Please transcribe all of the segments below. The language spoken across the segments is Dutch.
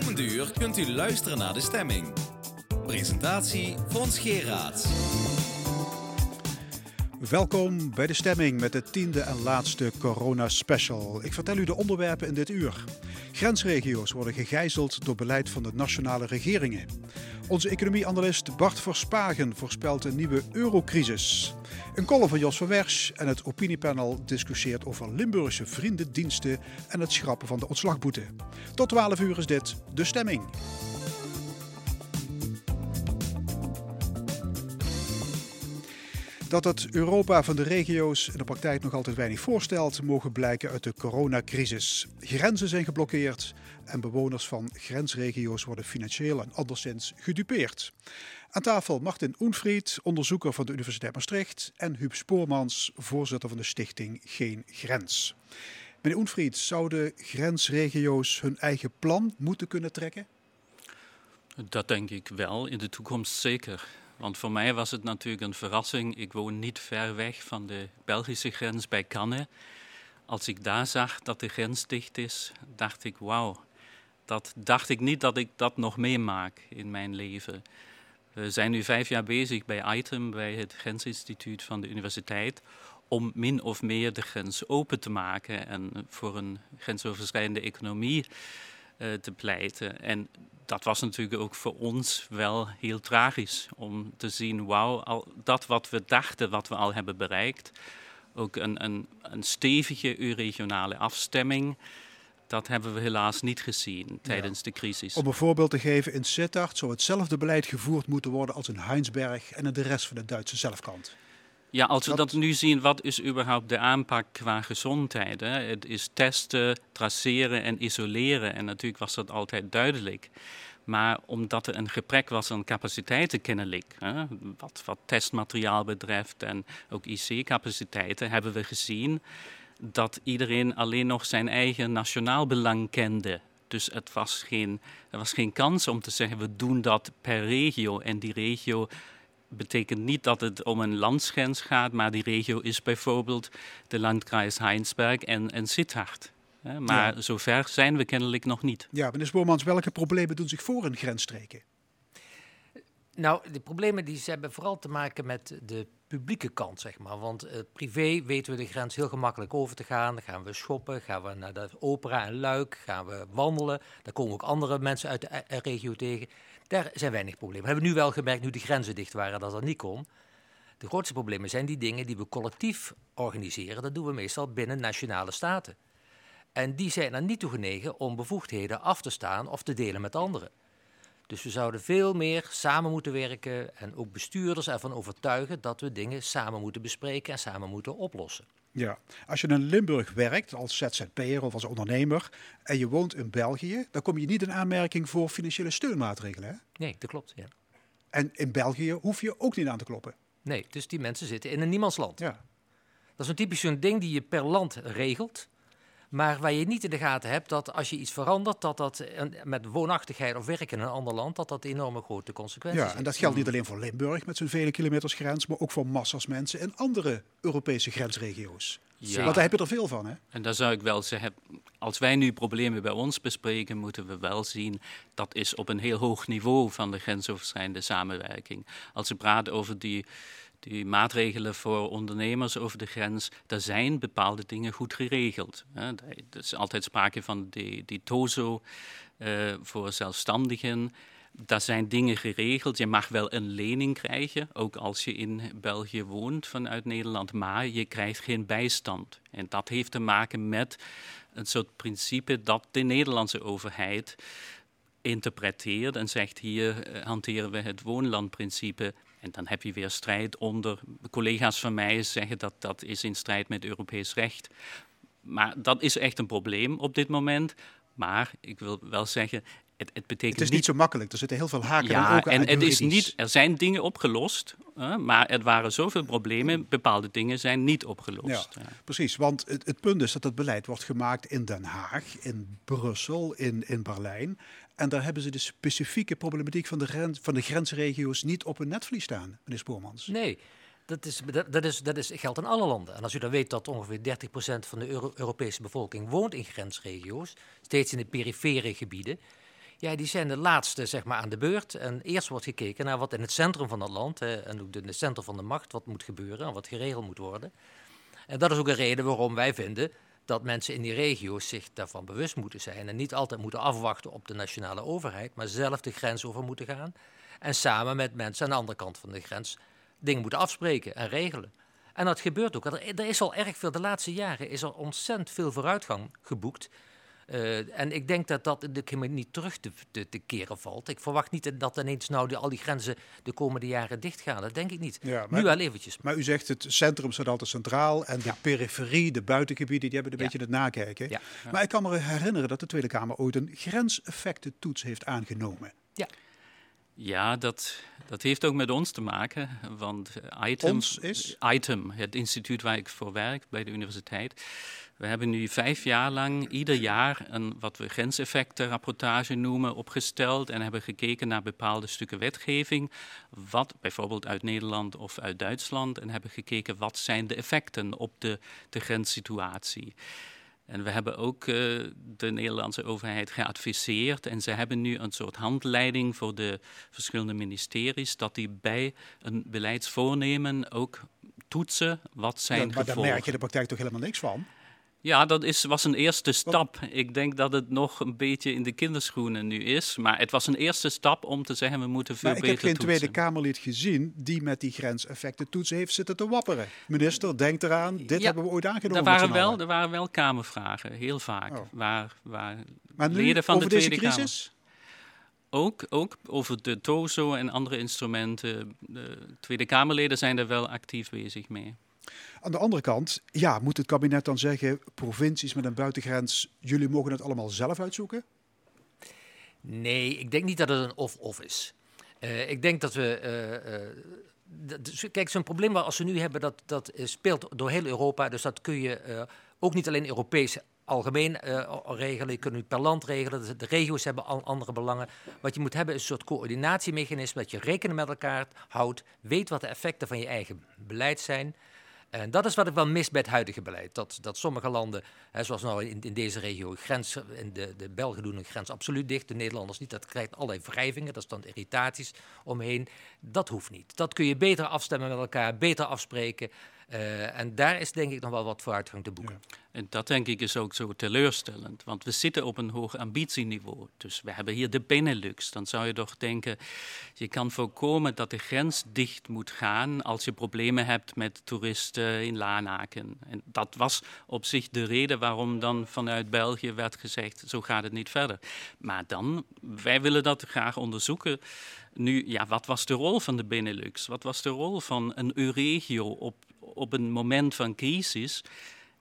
komende uur kunt u luisteren naar de stemming. Presentatie Fons Geraerts. Welkom bij de stemming met de tiende en laatste corona special. Ik vertel u de onderwerpen in dit uur. Grensregio's worden gegijzeld door beleid van de nationale regeringen. Onze economieanalist Bart Verspagen voorspelt een nieuwe eurocrisis. Een column van Jos van Wersch en het opiniepanel discussieert over Limburgse vriendendiensten en het schrappen van de ontslagboete. Tot 12 uur is dit de stemming. Dat het Europa van de regio's in de praktijk nog altijd weinig voorstelt, mogen blijken uit de coronacrisis. Grenzen zijn geblokkeerd en bewoners van grensregio's worden financieel en anderszins gedupeerd. Aan tafel Martin Oenfried, onderzoeker van de Universiteit Maastricht, en Huub Spoormans, voorzitter van de stichting Geen Grens. Meneer Oenfried, zouden grensregio's hun eigen plan moeten kunnen trekken? Dat denk ik wel, in de toekomst zeker. Want voor mij was het natuurlijk een verrassing. Ik woon niet ver weg van de Belgische grens bij Cannes. Als ik daar zag dat de grens dicht is, dacht ik: wauw, dat dacht ik niet dat ik dat nog meemaak in mijn leven. We zijn nu vijf jaar bezig bij ITEM, bij het Grensinstituut van de universiteit, om min of meer de grens open te maken en voor een grensoverschrijdende economie uh, te pleiten. En dat was natuurlijk ook voor ons wel heel tragisch om te zien, wauw, al dat wat we dachten, wat we al hebben bereikt, ook een, een, een stevige regionale afstemming, dat hebben we helaas niet gezien tijdens de crisis. Om een voorbeeld te geven, in Sittard zou hetzelfde beleid gevoerd moeten worden als in Heinsberg en in de rest van de Duitse zelfkant. Ja, als we dat... nu zien, wat is überhaupt de aanpak qua gezondheid? Hè? Het is testen, traceren en isoleren. En natuurlijk was dat altijd duidelijk. Maar omdat er een gebrek was aan capaciteiten kennelijk, hè, wat, wat testmateriaal betreft en ook IC-capaciteiten, hebben we gezien dat iedereen alleen nog zijn eigen nationaal belang kende. Dus het was geen, er was geen kans om te zeggen, we doen dat per regio. En die regio betekent niet dat het om een landsgrens gaat, maar die regio is bijvoorbeeld de landkreis Heinsberg en, en Sittard. Maar zover zijn we kennelijk nog niet. Ja, meneer Spoormans, welke problemen doen zich voor in grensstreken? Nou, de problemen die ze hebben vooral te maken met de publieke kant, zeg maar. Want uh, privé weten we de grens heel gemakkelijk over te gaan. Dan gaan we shoppen, gaan we naar de opera en Luik, gaan we wandelen. Daar komen ook andere mensen uit de eh, regio tegen. Daar zijn weinig problemen. We hebben nu wel gemerkt, nu de grenzen dicht waren, dat dat niet kon. De grootste problemen zijn die dingen die we collectief organiseren. Dat doen we meestal binnen nationale staten. En die zijn er niet toe genegen om bevoegdheden af te staan of te delen met anderen. Dus we zouden veel meer samen moeten werken en ook bestuurders ervan overtuigen dat we dingen samen moeten bespreken en samen moeten oplossen. Ja, als je in Limburg werkt als ZZP'er of als ondernemer en je woont in België, dan kom je niet in aanmerking voor financiële steunmaatregelen. Hè? Nee, dat klopt. Ja. En in België hoef je ook niet aan te kloppen. Nee, dus die mensen zitten in een niemandsland. Ja. Dat is een typisch zo'n ding die je per land regelt. Maar waar je niet in de gaten hebt dat als je iets verandert, dat dat met woonachtigheid of werk in een ander land, dat dat enorme grote consequenties heeft. Ja, en dat geldt niet alleen voor Limburg met zijn vele kilometers grens, maar ook voor massas mensen in andere Europese grensregio's. Ja. Want daar heb je er veel van, hè? En daar zou ik wel zeggen, als wij nu problemen bij ons bespreken, moeten we wel zien dat is op een heel hoog niveau van de grensoverschrijdende samenwerking. Als we praten over die die maatregelen voor ondernemers over de grens, daar zijn bepaalde dingen goed geregeld. Er is altijd sprake van die, die TOZO uh, voor zelfstandigen. Daar zijn dingen geregeld. Je mag wel een lening krijgen, ook als je in België woont vanuit Nederland, maar je krijgt geen bijstand. En dat heeft te maken met een soort principe dat de Nederlandse overheid interpreteert en zegt hier eh, hanteren we het woonlandprincipe en dan heb je weer strijd onder. Collega's van mij zeggen dat dat is in strijd met Europees recht. Maar dat is echt een probleem op dit moment. Maar ik wil wel zeggen, het, het, betekent het is niet, zo makkelijk. Er zitten heel veel haken ja, en en het is niet. Er zijn dingen opgelost, hè, maar er waren zoveel problemen. Bepaalde dingen zijn niet opgelost. Ja, Precies, want het, het, punt is dat het beleid wordt gemaakt in Den Haag, in Brussel, in, in Berlijn. En daar hebben ze de specifieke problematiek van de, grens, van de grensregio's niet op hun netvlies staan, meneer Spoormans. Nee. Dat, is, dat, is, dat is, geldt in alle landen. En als u dan weet dat ongeveer 30% van de Europese bevolking woont in grensregio's, steeds in de perifere gebieden, Ja, die zijn de laatste zeg maar, aan de beurt. En eerst wordt gekeken naar wat in het centrum van het land, en ook in het centrum van de macht, wat moet gebeuren en wat geregeld moet worden. En dat is ook een reden waarom wij vinden dat mensen in die regio's zich daarvan bewust moeten zijn en niet altijd moeten afwachten op de nationale overheid, maar zelf de grens over moeten gaan en samen met mensen aan de andere kant van de grens dingen moeten afspreken en regelen. En dat gebeurt ook. Er is al erg veel, de laatste jaren is er ontzettend veel vooruitgang geboekt. Uh, en ik denk dat dat de niet terug te, te, te, keren valt. Ik verwacht niet dat ineens nou die, al die grenzen de komende jaren dicht gaan. Dat denk ik niet. Ja, maar, nu wel eventjes. Maar u zegt het centrum staat altijd centraal en de periferie, de buitengebieden, die hebben een beetje het nakijken. Ja. Maar ik kan me herinneren dat de Tweede Kamer ooit een grenseffectentoets heeft aangenomen. Ja. Ja, dat, dat heeft ook met ons te maken. Want Item, is? Item, het instituut waar ik voor werk bij de universiteit. We hebben nu vijf jaar lang ieder jaar een wat we grenseffectenrapportage noemen opgesteld en hebben gekeken naar bepaalde stukken wetgeving, wat bijvoorbeeld uit Nederland of uit Duitsland, en hebben gekeken wat zijn de effecten op de, de grenssituatie. En we hebben ook uh, de Nederlandse overheid geadviseerd en ze hebben nu een soort handleiding voor de verschillende ministeries dat die bij een beleidsvoornemen ook toetsen wat zijn ja, maar gevolgen. Maar daar merk je de praktijk toch helemaal niks van? Ja, dat is, was een eerste stap. Ik denk dat het nog een beetje in de kinderschoenen nu is. Maar het was een eerste stap om te zeggen, we moeten veel maar beter Ik heb geen Tweede Kamerlid gezien die met die grenseffecten toetsen heeft zitten te wapperen. Minister, denk eraan, dit hebben we ooit aangenomen. Er waren, wel, er waren wel Kamervragen, heel vaak. Oh. Waar, waar maar nu, leden van over de Tweede deze crisis? Kamer... Ook, ook over de TOZO en andere instrumenten. De Tweede Kamerleden zijn er wel actief bezig mee. Aan de andere kant, ja, moet het kabinet dan zeggen, provincies met een buitengrens, jullie mogen het allemaal zelf uitzoeken? Nee, ik denk niet dat het een of-of is. Uh, ik denk dat we. Uh, kijk, zo'n probleem als we nu hebben, dat, dat speelt door heel Europa. Dus dat kun je ook niet alleen Europees algemeen regelen. Je kunt het per land regelen. De regio's hebben al andere belangen. Wat je moet hebben is een soort coördinatiemechanisme. Dat je rekenen met elkaar houdt. Weet wat de effecten van je eigen beleid zijn. En dat is wat ik wel mis bij het huidige beleid. Dat, dat sommige landen, hè, zoals nou in, in deze regio, grens, in de, de Belgen doen een grens absoluut dicht, de Nederlanders niet. Dat krijgt allerlei wrijvingen, dat is dan irritaties omheen. Dat hoeft niet. Dat kun je beter afstemmen met elkaar, beter afspreken. Uh, en daar is denk ik nog wel wat vooruitgang te boeken. En dat denk ik is ook zo teleurstellend, want we zitten op een hoog ambitieniveau. Dus we hebben hier de Benelux. Dan zou je toch denken, je kan voorkomen dat de grens dicht moet gaan als je problemen hebt met toeristen in Lanaken. En dat was op zich de reden waarom dan vanuit België werd gezegd, zo gaat het niet verder. Maar dan, wij willen dat graag onderzoeken. Nu, ja, wat was de rol van de Benelux? Wat was de rol van een Euregio op, op een moment van crisis?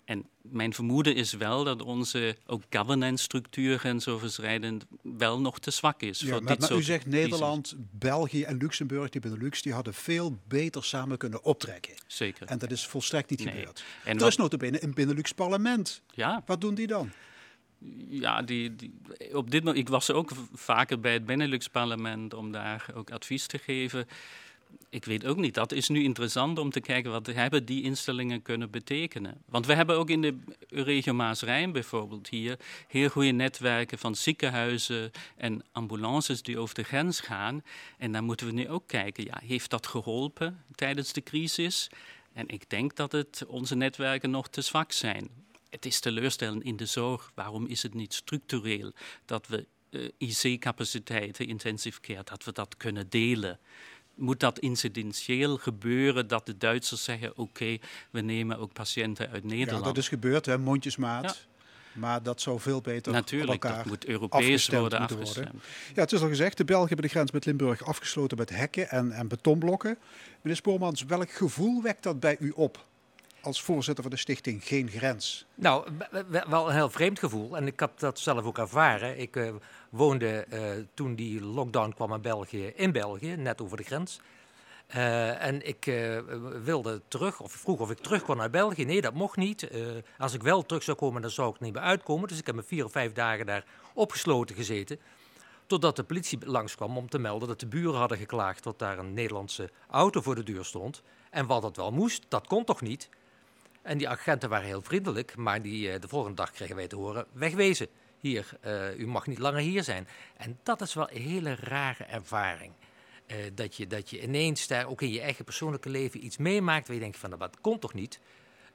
En mijn vermoeden is wel dat onze ook governance-structuur grensoverschrijdend wel nog te zwak is. Ja, voor maar, dit maar u zegt Nederland, België en Luxemburg, die Benelux, die hadden veel beter samen kunnen optrekken. Zeker. En dat is volstrekt niet gebeurd. En er is notabene een Benelux-parlement. Ja. Wat doen die dan? ja, die, die, op dit moment, ik was ook vaker bij het Benelux-parlement om daar ook advies te geven. Ik weet ook niet, dat is nu interessant om te kijken wat hebben die instellingen kunnen betekenen. Want we hebben ook in de regio Maas-Rijn bijvoorbeeld hier heel goede netwerken van ziekenhuizen en ambulances die over de grens gaan. En daar moeten we nu ook kijken, ja, heeft dat geholpen tijdens de crisis? En ik denk dat het, onze netwerken nog te zwak zijn het is teleurstellend in de zorg. Waarom is het niet structureel dat we uh, IC-capaciteiten, intensive care, dat we dat kunnen delen? Moet dat incidentieel gebeuren dat de Duitsers zeggen: oké, we nemen ook patiënten uit Nederland? Ja, dat is gebeurd, hè, mondjesmaat. Maar dat zou veel beter Natuurlijk, elkaar dat moet Europees worden afgestemd. Worden. Ja, het is al gezegd, de Belgen hebben de grens met Limburg afgesloten met hekken en, en betonblokken. Meneer Spoormans, welk gevoel wekt dat bij u op? Als voorzitter van de stichting Geen Grens? Nou, wel een heel vreemd gevoel. En ik heb dat zelf ook ervaren. Ik uh, woonde uh, toen die lockdown kwam in België, in België, net over de grens. Uh, en ik wilde terug, of vroeg of ik terug kon naar België. Nee, dat mocht niet. als ik wel terug zou komen, dan zou ik niet meer uitkomen. Dus ik heb me vier of vijf dagen daar opgesloten gezeten. Totdat de politie langskwam om te melden dat de buren hadden geklaagd dat daar een Nederlandse auto voor de deur stond. En wat dat wel moest, dat kon toch niet? En die agenten waren heel vriendelijk, maar die, eh, de volgende dag kregen wij te horen wegwezen. hier, uh, u mag niet langer hier zijn. En dat is wel een hele rare ervaring. Uh, dat, je, dat je ineens daar ook in je eigen persoonlijke leven iets meemaakt waar je denkt van nou, dat komt toch niet?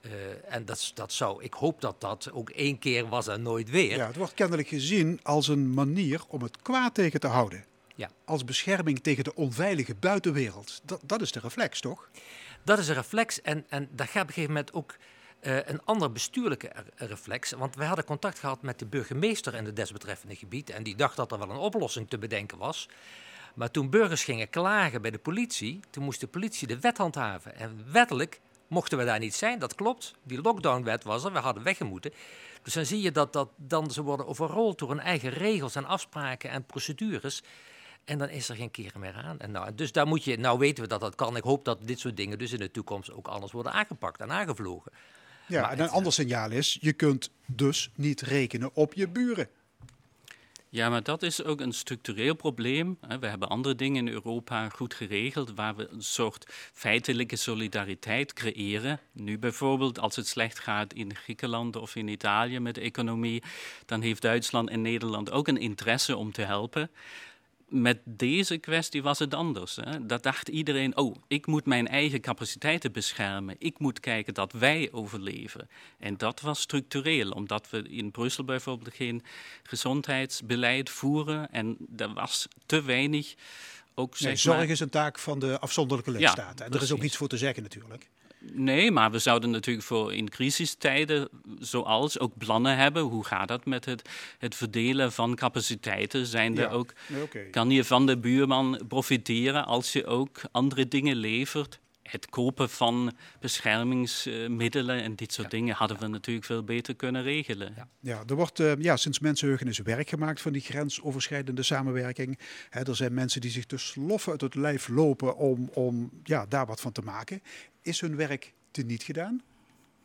Uh, en dat, dat zou, ik hoop dat dat ook één keer was en nooit weer. Ja, het wordt kennelijk gezien als een manier om het kwaad tegen te houden. Ja. Als bescherming tegen de onveilige buitenwereld. Dat, dat is de reflex, toch? Dat is een reflex en, en dat gaat op een gegeven moment ook uh, een ander bestuurlijke reflex. Want we hadden contact gehad met de burgemeester in het desbetreffende gebied. En die dacht dat er wel een oplossing te bedenken was. Maar toen burgers gingen klagen bij de politie, toen moest de politie de wet handhaven. En wettelijk mochten we daar niet zijn, dat klopt. Die lockdownwet was er, we hadden weggemoeten. Dus dan zie je dat, dat dan ze worden overrold door hun eigen regels en afspraken en procedures. En dan is er geen keren meer aan. En nou, dus daar moet je, nou weten we dat dat kan. Ik hoop dat dit soort dingen dus in de toekomst ook anders worden aangepakt en aangevlogen. Ja, Maar en een het- ander signaal is, je kunt dus niet rekenen op je buren. Ja, maar dat is ook een structureel probleem. hè. We hebben andere dingen in Europa goed geregeld, waar we een soort feitelijke solidariteit creëren. Nu bijvoorbeeld, als het slecht gaat in Griekenland of in Italië met de economie, dan heeft Duitsland en Nederland ook een interesse om te helpen. Met deze kwestie was het anders. Hè. Dat dacht iedereen, oh, ik moet mijn eigen capaciteiten beschermen. Ik moet kijken dat wij overleven. En dat was structureel, omdat we in Brussel bijvoorbeeld geen gezondheidsbeleid voeren. En er was te weinig, ook zeg Nee, maar... zorg is een taak van de afzonderlijke lidstaten. en er is ook niets voor te zeggen natuurlijk. Nee, maar we zouden natuurlijk voor in crisistijden zoals ook plannen hebben. Hoe gaat dat met het, het verdelen van capaciteiten? Zijn er ook, kan je van de buurman profiteren als je ook andere dingen levert? Het kopen van beschermingsmiddelen en dit soort dingen hadden we natuurlijk veel beter kunnen regelen. Ja. Ja, er wordt eh, ja, sinds mensenheugenis werk gemaakt van die grensoverschrijdende samenwerking. Er zijn mensen die zich dus loffen uit het lijf lopen om, om ja, daar wat van te maken. Is hun werk teniet gedaan?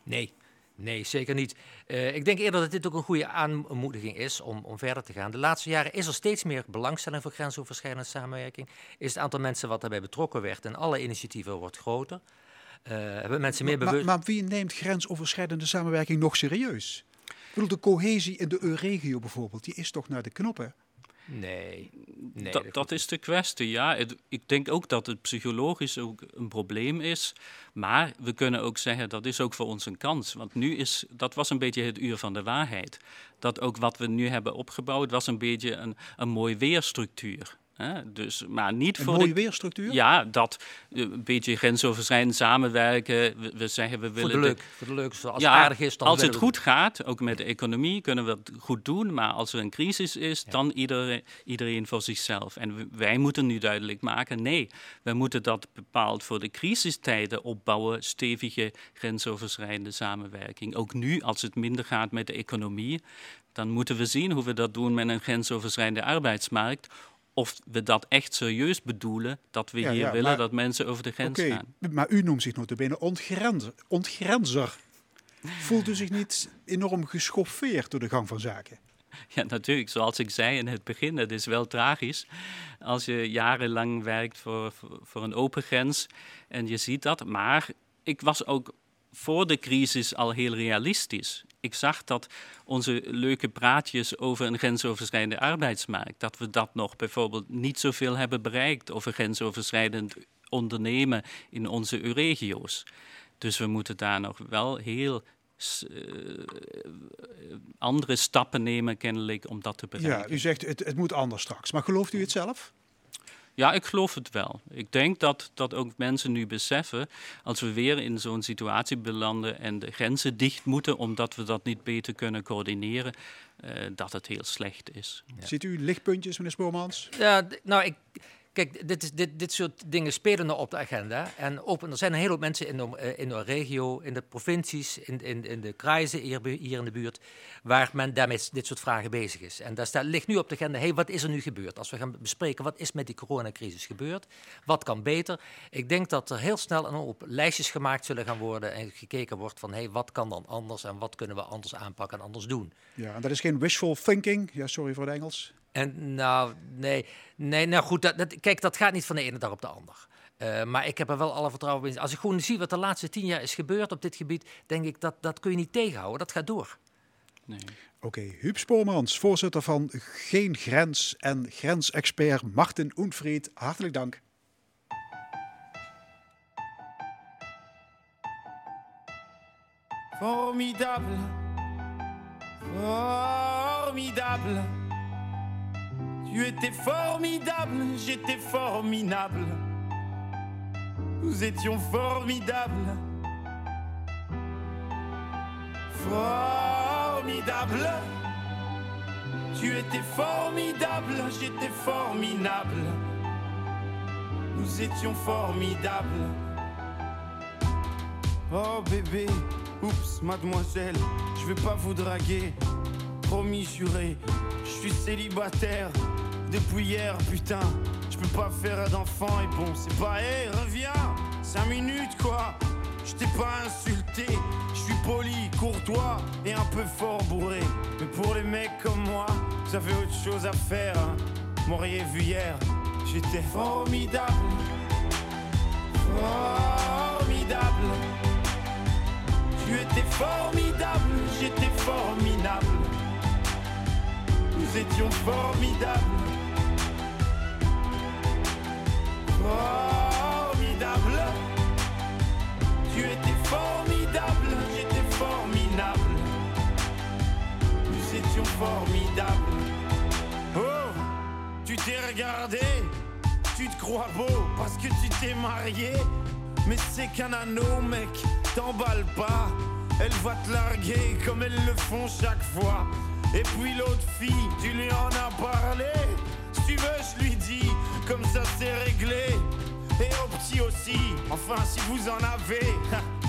Nee, nee, zeker niet. Eh, ik denk eerder dat dit ook een goede aanmoediging is om, om verder te gaan. De laatste jaren is er steeds meer belangstelling voor grensoverschrijdende samenwerking. Is het aantal mensen wat daarbij betrokken werd en alle initiatieven wordt groter. Eh, hebben mensen meer Maar, bewust... maar wie neemt grensoverschrijdende samenwerking nog serieus? Ik bedoel, de cohesie in de EU-regio bijvoorbeeld, die is toch naar de knoppen? Nee, nee. dat, dat is de kwestie, ja. Het- ik denk ook dat het psychologisch ook een probleem is. Maar we kunnen ook zeggen, dat is ook voor ons een kans. Want nu is, dat was een beetje het uur van de waarheid. Dat ook wat we nu hebben opgebouwd, was een beetje een, een mooi weerstructuur. Hè? Dus, maar niet Een voor mooie de, weerstructuur? Ja, dat eh, een beetje grensoverschrijdend samenwerken. We, we zeggen, we voor willen... de de- leuk, voor de leuk. Als het aardig is, dan als het goed gaat, ook met de economie, kunnen we het goed doen. Maar als er een crisis is, dan iedereen, iedereen voor zichzelf. En wij moeten nu duidelijk maken, nee, we moeten dat bepaald voor de crisistijden opbouwen. Stevige grensoverschrijdende samenwerking. Ook nu, als het minder gaat met de economie, dan moeten we zien hoe we dat doen met een grensoverschrijdende arbeidsmarkt. Of we dat echt serieus bedoelen, dat we Ja, hier ja, willen maar- dat mensen over de grens Oké, gaan. maar u noemt zich notabene ontgrenzer. ontgrenzer. Voelt u zich niet enorm geschoffeerd door de gang van zaken? Ja, natuurlijk. Zoals ik zei in het begin, het is wel tragisch als je jarenlang werkt voor, voor, voor een open grens en je ziet dat. Maar ik was ook voor de crisis al heel realistisch. Ik zag dat onze leuke praatjes over een grensoverschrijdende arbeidsmarkt, dat we dat nog bijvoorbeeld niet zoveel hebben bereikt over grensoverschrijdend ondernemen in onze regio's. Dus we moeten daar nog wel heel eh, andere stappen nemen, kennelijk, om dat te Ja, bereiken. u zegt het, het moet anders straks. Maar gelooft u het zelf? Ja, ik geloof het wel. Ik denk dat, dat ook mensen nu beseffen, als we weer in zo'n situatie belanden en de grenzen dicht moeten, omdat we dat niet beter kunnen coördineren, eh, dat het heel slecht is. Ziet u lichtpuntjes, meneer Spoormans? Ja, nou, ik, kijk, dit, dit, dit soort dingen spelen nog op de agenda. En ook, er zijn een hele hoop mensen in de, eh, in de regio, in de provincies, in, in, in de kruisen hier, in de buurt, waar men daarmee dit soort vragen bezig is. En daar staat, ligt nu op de agenda, hey, wat is er nu gebeurd? Als we gaan bespreken, wat is met die coronacrisis gebeurd? Wat kan beter? Ik denk dat er heel snel een hoop lijstjes gemaakt zullen gaan worden en gekeken wordt van, hey, wat kan dan anders en wat kunnen we anders aanpakken en anders doen? Ja, en dat is geen wishful thinking. Ja, sorry voor het Engels. En nou, nee, nee nou goed, dat, dat, kijk, dat gaat niet van de ene dag op de ander. Eh, maar ik heb er wel alle vertrouwen in. Als ik gewoon zie wat de laatste tien jaar is gebeurd op dit gebied, denk ik dat dat kun je niet tegenhouden. Dat gaat door. Nee. Oké, Huub Spoormans, voorzitter van Geen Grens en grensexpert Martin Oenfried, hartelijk dank. Formidable, formidable. Tu étais formidable, j'étais formidable. Nous étions formidables. Formidable. Tu étais formidable, j'étais formidable. Nous étions formidables. Oh bébé, oups, mademoiselle, je vais pas vous draguer. Promis, juré, je suis célibataire depuis hier, putain. Je peux pas faire d'enfant et bon, c'est pas, hé, reviens, cinq minutes quoi. Je t'ai pas insulté, je suis poli, courtois et un peu fort bourré. Mais pour les mecs comme moi, vous avez autre chose à faire. Hein. M'auriez vu hier, j'étais formidable. Formidable. Tu étais formidable, j'étais formidable. Nous étions formidables. Formidable. Tu étais formidable, j'étais formidable. Nous étions formidables. Oh, tu t'es regardé, tu te crois beau parce que tu t'es marié. Mais c'est qu'un anneau, mec, t'emballe pas. Elle va te larguer comme elles le font chaque fois. Et puis l'autre fille, tu lui en as parlé. Tu veux, je lui dis, comme ça c'est réglé. Et au petit aussi, enfin si vous en avez.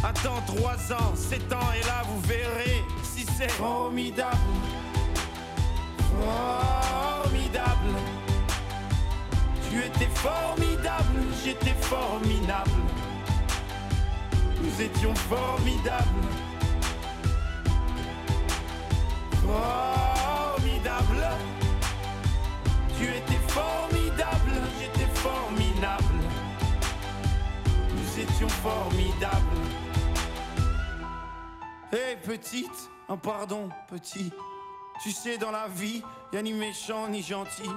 Attends 3 ans, 7 ans, et là vous verrez si c'est formidable. Formidable. Tu étais formidable, j'étais formidable. Nous étions formidables. Formidable. Formidables. Hé petite, un pardon petit. Tu sais dans la vie, y a ni méchant ni gentil.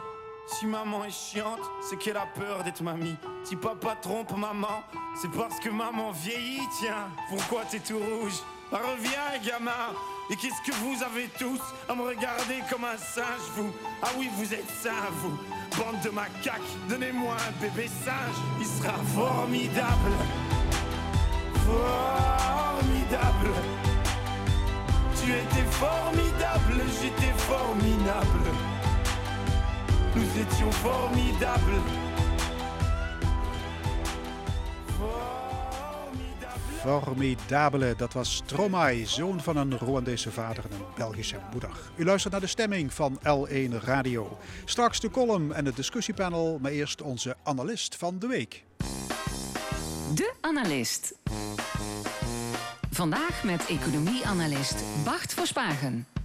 Si maman est chiante, c'est qu'elle a peur d'être mamie. Si papa trompe maman, c'est parce que maman vieillit, tiens. Pourquoi t'es tout rouge? Bah, Reviens, gamin. Et qu'est-ce que vous avez tous à me regarder comme un singe, vous? Ah oui, vous êtes sains, vous. Bande de macaques, donnez-moi un bébé singe. Il sera formidable. Formidable. Tu étais formidable, j'étais formidable. Nous étions formidables. Formidable. Formidabele, dat was Stromae, zoon van een Rwandese vader en een Belgische moeder. U luistert naar de stemming van L1 Radio. Straks de column en het discussiepanel, maar eerst onze analist van de week. De Analist. Vandaag met economie-analyst Bart Verspagen.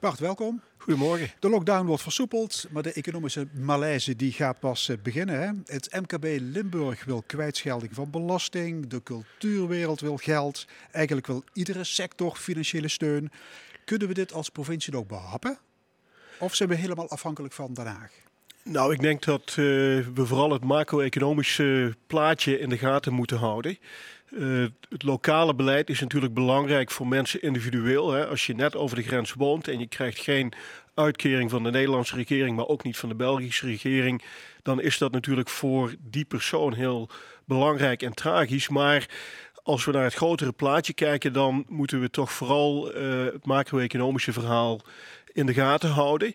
Bart, welkom. Goedemorgen. De lockdown wordt versoepeld, maar de economische malaise die gaat pas eh, beginnen. Hè? Het MKB Limburg wil kwijtschelding van belasting, de cultuurwereld wil geld, eigenlijk wil iedere sector financiële steun. Kunnen we dit als provincie nog behappen? Of zijn we helemaal afhankelijk van Den Haag? Nou, ik denk dat eh, we vooral het macro-economische plaatje in de gaten moeten houden. Uh, het lokale beleid is natuurlijk belangrijk voor mensen individueel. Hè. Als je net over de grens woont en je krijgt geen uitkering van de Nederlandse regering, maar ook niet van de Belgische regering, dan is dat natuurlijk voor die persoon heel belangrijk en tragisch. Maar als we naar het grotere plaatje kijken, dan moeten we toch vooral uh, het macro-economische verhaal in de gaten houden.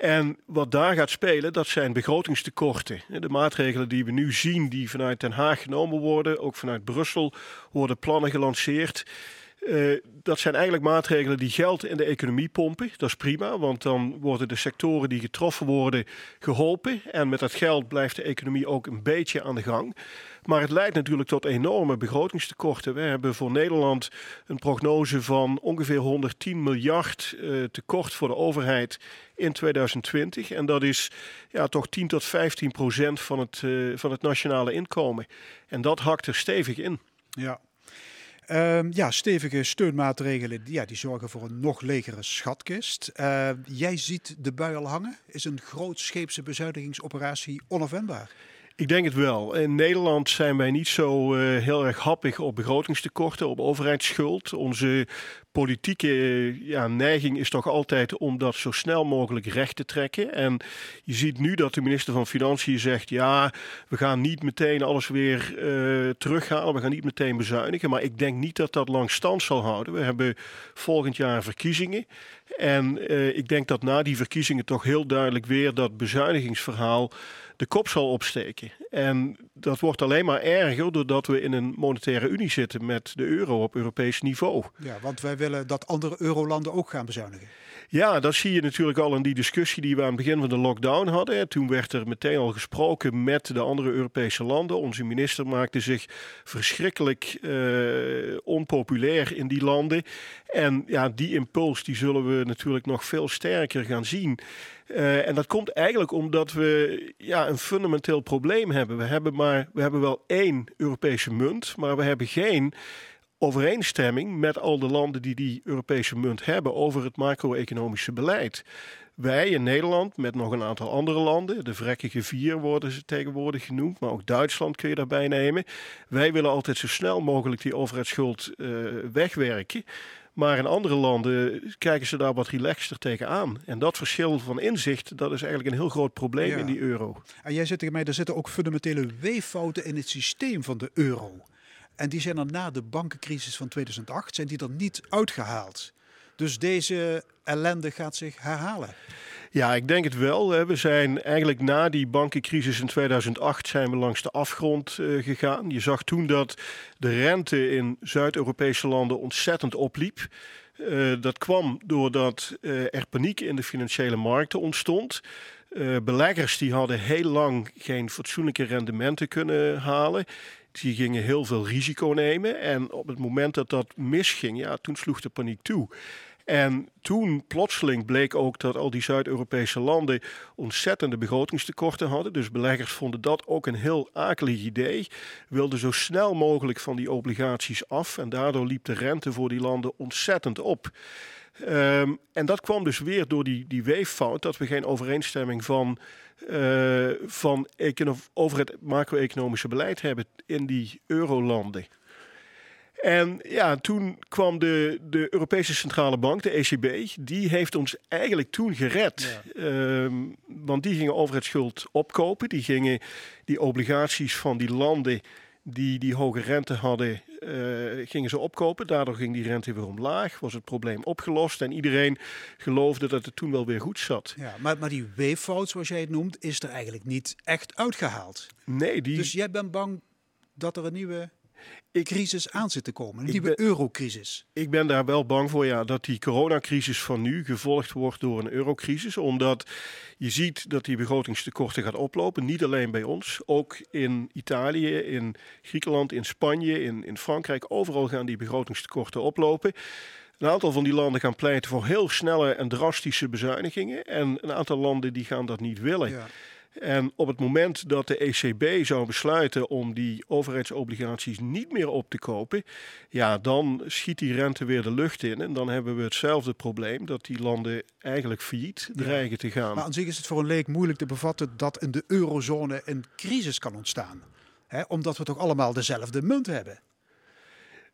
En wat daar gaat spelen, dat zijn begrotingstekorten. De maatregelen die we nu zien, die vanuit Den Haag genomen worden, ook vanuit Brussel, worden plannen gelanceerd. Uh, dat zijn eigenlijk maatregelen die geld in de economie pompen. Dat is prima, want dan worden de sectoren die getroffen worden geholpen. En met dat geld blijft de economie ook een beetje aan de gang. Maar het leidt natuurlijk tot enorme begrotingstekorten. We hebben voor Nederland een prognose van ongeveer 110 miljard uh, tekort voor de overheid in 2020. En dat is ja, toch 10 tot 15 procent van het, uh, van het nationale inkomen. En dat hakt er stevig in. Ja. Ehm, ja, stevige steunmaatregelen ja, die zorgen voor een nog legere schatkist. Eh, jij ziet de bui al hangen. Is een grootscheepse bezuinigingsoperatie onafwendbaar? Ik denk het wel. In Nederland zijn wij niet zo uh, heel erg happig op begrotingstekorten, op overheidsschuld. Onze politieke uh, ja, neiging is toch altijd om dat zo snel mogelijk recht te trekken. En je ziet nu dat de minister van Financiën zegt: ja, we gaan niet meteen alles weer uh, terughalen, we gaan niet meteen bezuinigen. Maar ik denk niet dat dat lang stand zal houden. We hebben volgend jaar verkiezingen. En ik denk dat na die verkiezingen toch heel duidelijk weer dat bezuinigingsverhaal de kop zal opsteken. En dat wordt alleen maar erger doordat we in een monetaire unie zitten met de euro op Europees niveau. Ja, want wij willen dat andere eurolanden ook gaan bezuinigen. Ja, dat zie je natuurlijk al in die discussie die we aan het begin van de lockdown hadden. Toen werd er meteen al gesproken met de andere Europese landen. Onze minister maakte zich verschrikkelijk uh, onpopulair in die landen. En ja, die impuls die zullen we natuurlijk nog veel sterker gaan zien. Uh, en dat komt eigenlijk omdat we ja, een fundamenteel probleem hebben. We hebben, maar, we hebben wel één Europese munt, maar we hebben geen overeenstemming met al de landen die die Europese munt hebben over het macro-economische beleid. Wij in Nederland, met nog een aantal andere landen, de vrekkige vier worden ze tegenwoordig genoemd, maar ook Duitsland kun je daarbij nemen. Wij willen altijd zo snel mogelijk die overheidsschuld uh, wegwerken. Maar in andere landen kijken ze daar wat relaxter tegenaan. En dat verschil van inzicht, dat is eigenlijk een heel groot probleem Ja. in die euro. En jij zit tegen mij, er zitten ook fundamentele weeffouten in het systeem van de euro. En die zijn er na de bankencrisis van 2008 zijn die er niet uitgehaald. Dus deze ellende gaat zich herhalen. Ja, ik denk het wel. We zijn eigenlijk na die bankencrisis in 2008 zijn we langs de afgrond eh, gegaan. Je zag toen dat de rente in Zuid-Europese landen ontzettend opliep. Eh, dat kwam doordat eh, er paniek in de financiële markten ontstond. Beleggers die hadden heel lang geen fatsoenlijke rendementen kunnen halen. Die gingen heel veel risico nemen. En op het moment dat dat misging, ja, toen sloeg de paniek toe. En toen plotseling bleek ook dat al die Zuid-Europese landen ontzettende begrotingstekorten hadden. Dus beleggers vonden dat ook een heel akelig idee. Wilden zo snel mogelijk van die obligaties af. En daardoor liep de rente voor die landen ontzettend op. Um, en dat kwam dus weer door die, die weeffout dat we geen overeenstemming van, uh, van over het macro-economische beleid hebben in die eurolanden. En ja, toen kwam de, de Europese Centrale Bank, de ECB, die heeft ons eigenlijk toen gered. Ja. Um, want die gingen overheidsschuld opkopen, die gingen die obligaties van die landen die die hoge rente hadden, uh, gingen ze opkopen. Daardoor ging die rente weer omlaag, was het probleem opgelost en iedereen geloofde dat het toen wel weer goed zat. Ja, maar, maar die weeffout, zoals jij het noemt, is er eigenlijk niet echt uitgehaald. Nee, die... Dus jij bent bang dat er een nieuwe crisis aan zit te komen, een nieuwe eurocrisis. Ik ben daar wel bang voor, ja, dat die coronacrisis van nu gevolgd wordt door een eurocrisis. Omdat je ziet dat die begrotingstekorten gaat oplopen. Niet alleen bij ons, ook in Italië, in Griekenland, in Spanje, in, in Frankrijk. Overal gaan die begrotingstekorten oplopen. Een aantal van die landen gaan pleiten voor heel snelle en drastische bezuinigingen. En een aantal landen die gaan dat niet willen. Ja. En op het moment dat de ECB zou besluiten om die overheidsobligaties niet meer op te kopen, ja, dan schiet die rente weer de lucht in. En dan hebben we hetzelfde probleem dat die landen eigenlijk failliet dreigen te gaan. Maar aan zich is het voor een leek moeilijk te bevatten dat in de eurozone een crisis kan ontstaan. Omdat we toch allemaal dezelfde munt hebben.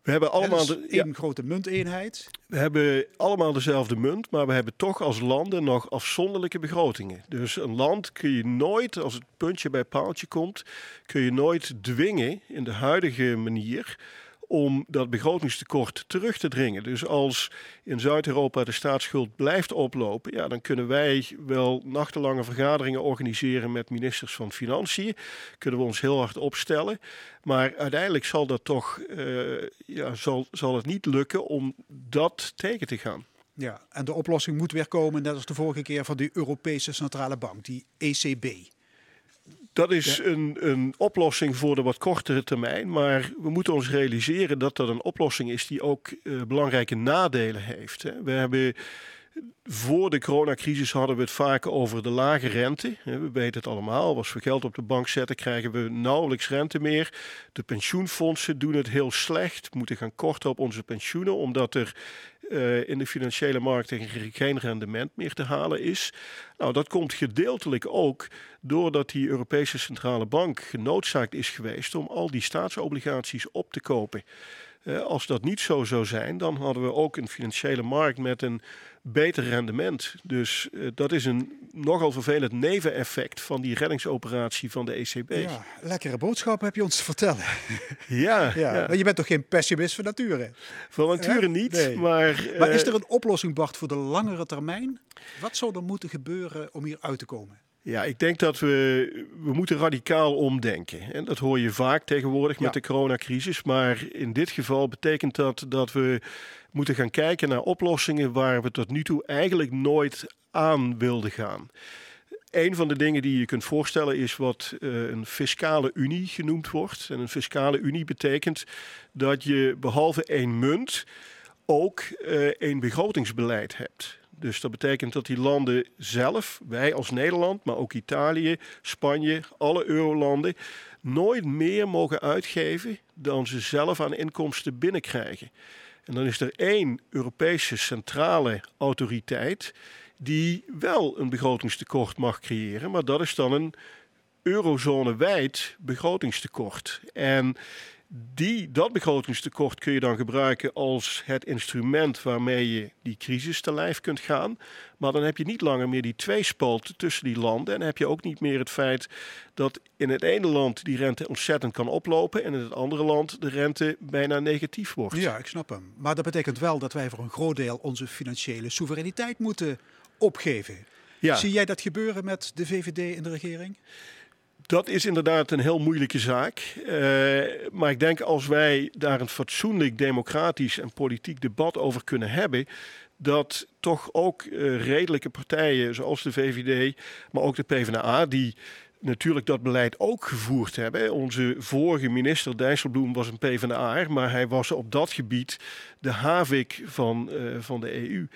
We hebben allemaal de, één ja, grote munteenheid. We hebben allemaal dezelfde munt, maar we hebben toch als landen nog afzonderlijke begrotingen. Dus een land kun je nooit, als het puntje bij paaltje komt, kun je nooit dwingen in de huidige manier om dat begrotingstekort terug te dringen. Dus als in Zuid-Europa de staatsschuld blijft oplopen, ja, dan kunnen wij wel nachtenlange vergaderingen organiseren met ministers van Financiën. Kunnen we ons heel hard opstellen. Maar uiteindelijk zal dat toch, uh, ja, zal, zal het niet lukken om dat tegen te gaan. Ja, en de oplossing moet weer komen, net als de vorige keer van die Europese Centrale Bank, die ECB. Dat is ja. een, een oplossing voor de wat kortere termijn. Maar we moeten ons realiseren dat dat een oplossing is die ook uh, belangrijke nadelen heeft. Hè. We hebben Voor de coronacrisis hadden we het vaak over de lage rente. We weten het allemaal. Als we geld op de bank zetten, krijgen we nauwelijks rente meer. De pensioenfondsen doen het heel slecht, moeten gaan korten op onze pensioenen, omdat er uh, in de financiële markten geen rendement meer te halen is. Nou, dat komt gedeeltelijk ook doordat die Europese Centrale Bank genoodzaakt is geweest om al die staatsobligaties op te kopen. Uh, als dat niet zo zou zijn, dan hadden we ook een financiële markt met een beter rendement. Dus uh, dat is een nogal vervelend neveneffect van die reddingsoperatie van de ECB. Ja, lekkere boodschap heb je ons te vertellen. Ja, ja, ja. Maar je bent toch geen pessimist van nature? Van nature niet, nee. maar... Maar is er een oplossing, Bart, voor de langere termijn? Wat zou er moeten gebeuren om hier uit te komen? Ja, ik denk dat we, we moeten radicaal omdenken. En dat hoor je vaak tegenwoordig met de coronacrisis. Maar in dit geval betekent dat dat we moeten gaan kijken naar oplossingen waar we tot nu toe eigenlijk nooit aan wilden gaan. Een van de dingen die je kunt voorstellen is wat uh, een fiscale unie genoemd wordt. En een fiscale unie betekent dat je behalve één munt ook uh, één begrotingsbeleid hebt. Dus dat betekent dat die landen zelf, wij als Nederland, maar ook Italië, Spanje, alle eurolanden, nooit meer mogen uitgeven dan ze zelf aan inkomsten binnenkrijgen. En dan is er één Europese centrale autoriteit die wel een begrotingstekort mag creëren, maar dat is dan een eurozone-wijd begrotingstekort. En die, dat begrotingstekort kun je dan gebruiken als het instrument waarmee je die crisis te lijf kunt gaan. Maar dan heb je niet langer meer die tweespalt tussen die landen. En heb je ook niet meer het feit dat in het ene land die rente ontzettend kan oplopen. En in het andere land de rente bijna negatief wordt. Ja, ik snap hem. Maar dat betekent wel dat wij voor een groot deel onze financiële soevereiniteit moeten opgeven. Ja. Zie jij dat gebeuren met de VVD in de regering? Dat is inderdaad een heel moeilijke zaak. Uh, maar ik denk als wij daar een fatsoenlijk democratisch en politiek debat over kunnen hebben, dat toch ook uh, redelijke partijen zoals de VVD, maar ook de PvdA, die natuurlijk dat beleid ook gevoerd hebben. Onze vorige minister Dijsselbloem was een PvdA, maar hij was op dat gebied de havik van, uh, van de EU.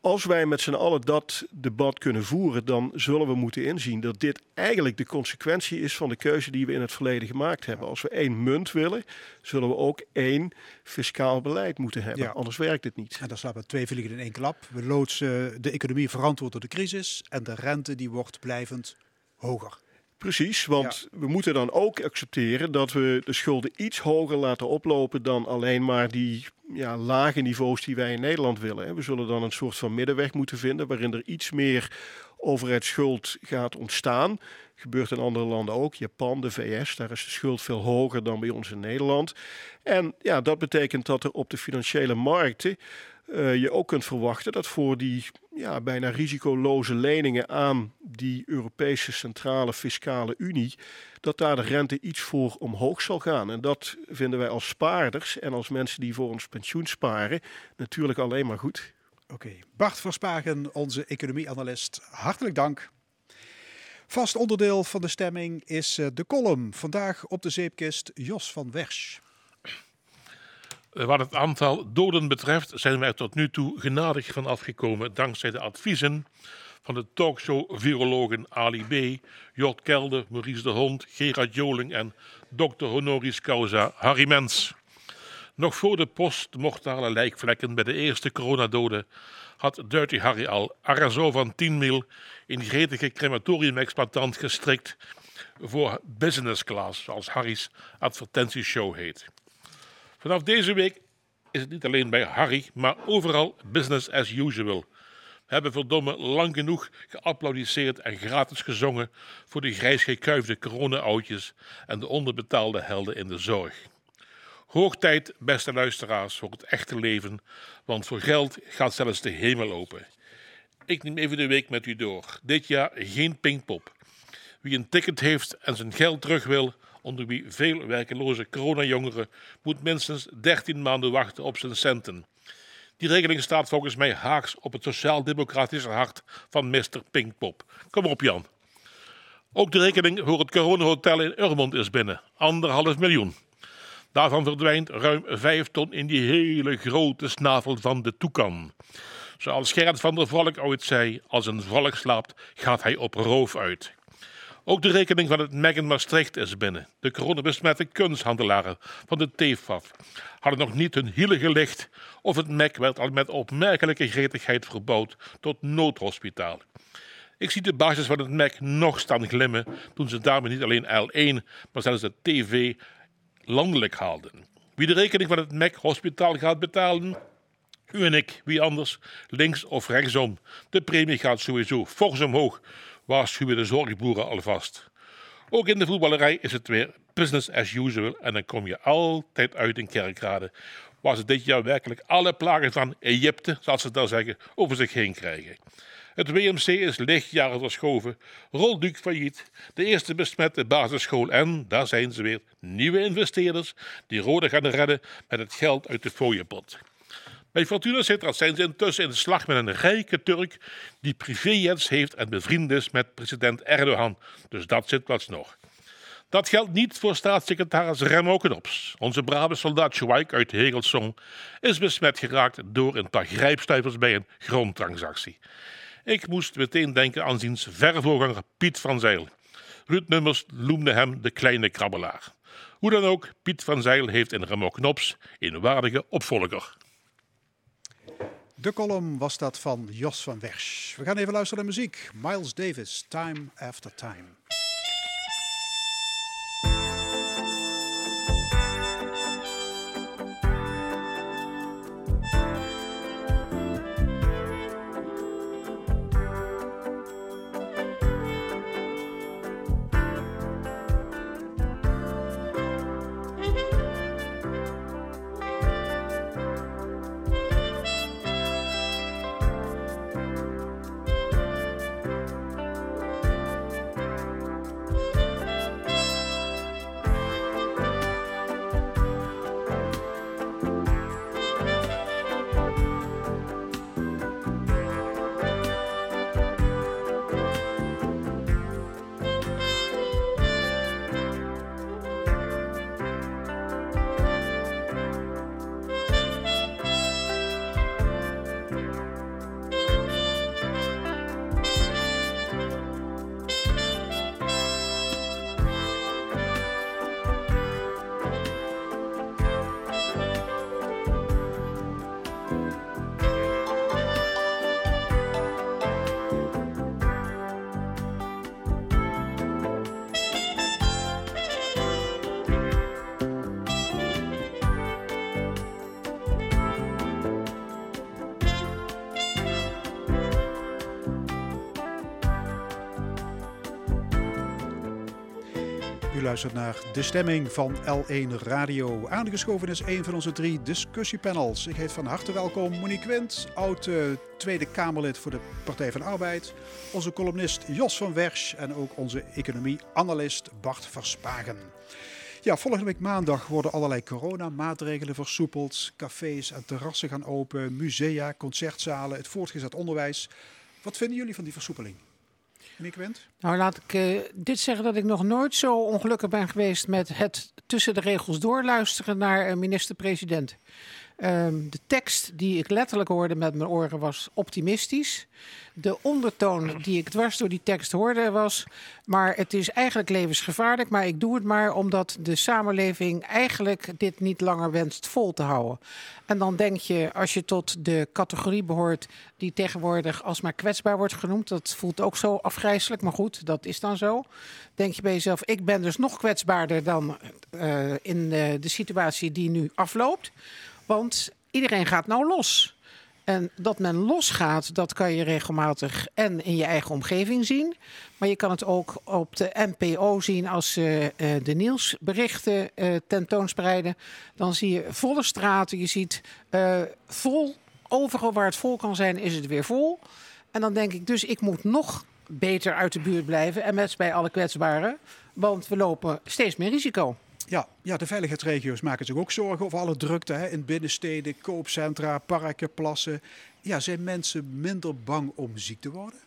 Als wij met z'n allen dat debat kunnen voeren, dan zullen we moeten inzien dat dit eigenlijk de consequentie is van de keuze die we in het verleden gemaakt hebben. Als we één munt willen, zullen we ook één fiscaal beleid moeten hebben. Ja. Anders werkt het niet. En dan slaan we twee vliegen in één klap. We loodsen de economie verantwoord door de crisis en de rente die wordt blijvend hoger. Precies, want ja. we moeten dan ook accepteren dat we de schulden iets hoger laten oplopen dan alleen maar die ja, lage niveaus die wij in Nederland willen. We zullen dan een soort van middenweg moeten vinden waarin er iets meer overheidsschuld gaat ontstaan. Gebeurt in andere landen ook. Japan, de VS, daar is de schuld veel hoger dan bij ons in Nederland. En ja, dat betekent dat er op de financiële markten uh, je ook kunt verwachten dat voor die ja, bijna risicoloze leningen aan die Europese Centrale Fiscale Unie, dat daar de rente iets voor omhoog zal gaan. En dat vinden wij als spaarders en als mensen die voor ons pensioen sparen natuurlijk alleen maar goed. Oké. Bart Verspagen, onze economieanalist, hartelijk dank. Vast onderdeel van de stemming is eh, de column. Vandaag op de zeepkist Jos van Wersch. Wat het aantal doden betreft zijn wij tot nu toe genadig van afgekomen dankzij de adviezen van de talkshow-virologen Ali B., Jort Kelder, Maurice de Hond, Gerard Joling en dokter honoris causa Harry Mens. Nog voor de postmortale lijkvlekken bij de eerste coronadoden had Dirty Harry al Arazo van 10 mil in gretige crematorium-exploitant gestrikt voor business class, zoals Harry's advertentieshow heet. Vanaf deze week is het niet alleen bij Harry, maar overal business as usual. We hebben verdomme lang genoeg geapplaudisseerd en gratis gezongen voor de grijs gekuifde en de onderbetaalde helden in de zorg. Hoog tijd, beste luisteraars, voor het echte leven, want voor geld gaat zelfs de hemel open. Ik neem even de week met u door. Dit jaar geen pingpop. Wie een ticket heeft en zijn geld terug wil, onder wie veel werkeloze coronajongeren, moet minstens 13 maanden wachten op zijn centen. Die regeling staat volgens mij haaks op het sociaal-democratische hart van Mr. Pinkpop. Kom op, Jan. Ook de rekening voor het coronahotel in Urmond is binnen. Anderhalf miljoen. Daarvan verdwijnt ruim vijf ton in die hele grote snavel van de toekan. Zoals Gerrit van der Volk ooit zei, als een volk slaapt, gaat hij op roof uit. Ook de rekening van het MEC in Maastricht is binnen. De coronabesmette kunsthandelaren van de TFAF hadden nog niet hun hielen gelicht of het MEC werd al met opmerkelijke gretigheid verbouwd tot noodhospitaal. Ik zie de basis van het MEC nog staan glimmen toen ze daarmee niet alleen L1, maar zelfs de TV landelijk haalden. Wie de rekening van het MEC hospitaal gaat betalen? U en ik, wie anders, links of rechtsom. De premie gaat sowieso fors omhoog, waarschuwen de zorgboeren alvast. Ook in de voetballerij is het weer business as usual en dan kom je altijd uit in kerkrade, waar ze dit jaar werkelijk alle plagen van Egypte, zoals ze daar zeggen, over zich heen krijgen. Het WMC is lichtjaren verschoven, Rolduc failliet, de eerste besmette basisschool en, daar zijn ze weer, nieuwe investeerders die Rode gaan redden met het geld uit de fooiepot. Bij Fortuna Sittard zijn ze intussen in de slag met een rijke Turk die privéjets heeft en bevriend is met president Erdogan. Dus dat zit pas nog. Dat geldt niet voor staatssecretaris Remo Knops. Onze brave soldaat Schweik uit Hegelsong is besmet geraakt door een paar grijpstuivers bij een grondtransactie. Ik moest meteen denken aan zijn verre Piet van Zeil. Ruud Nummers noemde hem de kleine krabbelaar. Hoe dan ook, Piet van Zeil heeft in Remo Knops een waardige opvolger. De column was dat van Jos van Wersch. We gaan even luisteren naar muziek. Miles Davis, Time After Time. Naar de stemming van L1 Radio. Aangeschoven is een van onze drie discussiepanels. Ik heet van harte welkom Monique Quint, oud Tweede Kamerlid voor de Partij van Arbeid. Onze columnist Jos van Wersch en ook onze economie-analyst Bart Verspagen. Ja, volgende week maandag worden allerlei coronamaatregelen versoepeld. Cafés en terrassen gaan open, musea, concertzalen, het voortgezet onderwijs. Wat vinden jullie van die versoepeling? Nou, laat ik uh, dit zeggen dat ik nog nooit zo ongelukkig ben geweest met het tussen de regels doorluisteren naar minister-president. Um, de tekst die ik letterlijk hoorde met mijn oren was optimistisch. De ondertoon die ik dwars door die tekst hoorde was... maar het is eigenlijk levensgevaarlijk, maar ik doe het maar... omdat de samenleving eigenlijk dit niet langer wenst vol te houden. En dan denk je, als je tot de categorie behoort... die tegenwoordig alsmaar kwetsbaar wordt genoemd... dat voelt ook zo afgrijzelijk, maar goed, dat is dan zo. Denk je bij jezelf, ik ben dus nog kwetsbaarder dan uh, in uh, de situatie die nu afloopt... Want iedereen gaat nou los. En dat men losgaat, dat kan je regelmatig en in je eigen omgeving zien. Maar je kan het ook op de NPO zien als ze uh, de nieuwsberichten uh, tentoonspreiden. Dan zie je volle straten, je ziet uh, vol, overal waar het vol kan zijn, is het weer vol. En dan denk ik dus, ik moet nog beter uit de buurt blijven en met bij alle kwetsbaren. Want we lopen steeds meer risico. Ja, ja, de veiligheidsregio's maken zich ook zorgen over alle drukte hè, in binnensteden, koopcentra, parken, plassen. Ja, zijn mensen minder bang om ziek te worden?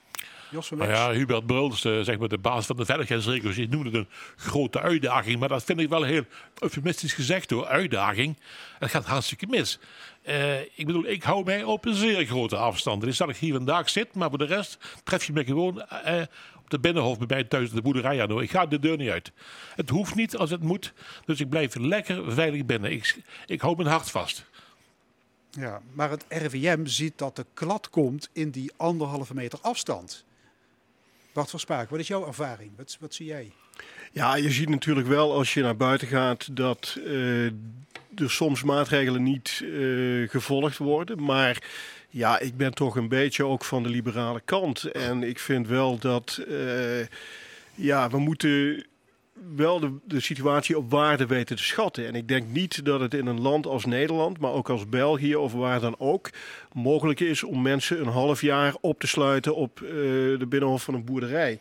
Jos van Nou ja, Hubert Bruls, eh, zeg maar de baas van de veiligheidsregels, die noemde het een grote uitdaging. Maar dat vind ik wel heel eufemistisch gezegd hoor, uitdaging. Het gaat hartstikke mis. Eh, ik bedoel, ik hou mij op een zeer grote afstand. Het is dat ik hier vandaag zit, maar voor de rest tref je me gewoon eh, op de binnenhof bij mij thuis de boerderij aan. hoor. Ik ga de deur niet uit. Het hoeft niet als het moet, dus ik blijf lekker veilig binnen. Ik, ik hou mijn hart vast. Ja, maar het RIVM ziet dat de klad komt in die anderhalve meter afstand. Bart van Spaak, wat is jouw ervaring? Wat, wat zie jij? Ja, je ziet natuurlijk wel als je naar buiten gaat dat eh, er soms maatregelen niet eh, gevolgd worden. Maar ja, ik ben toch een beetje ook van de liberale kant. En ik vind wel dat eh, ja, we moeten wel de, de situatie op waarde weten te schatten. En ik denk niet dat het in een land als Nederland, maar ook als België of waar dan ook, mogelijk is om mensen een half jaar op te sluiten op eh, de binnenhof van een boerderij.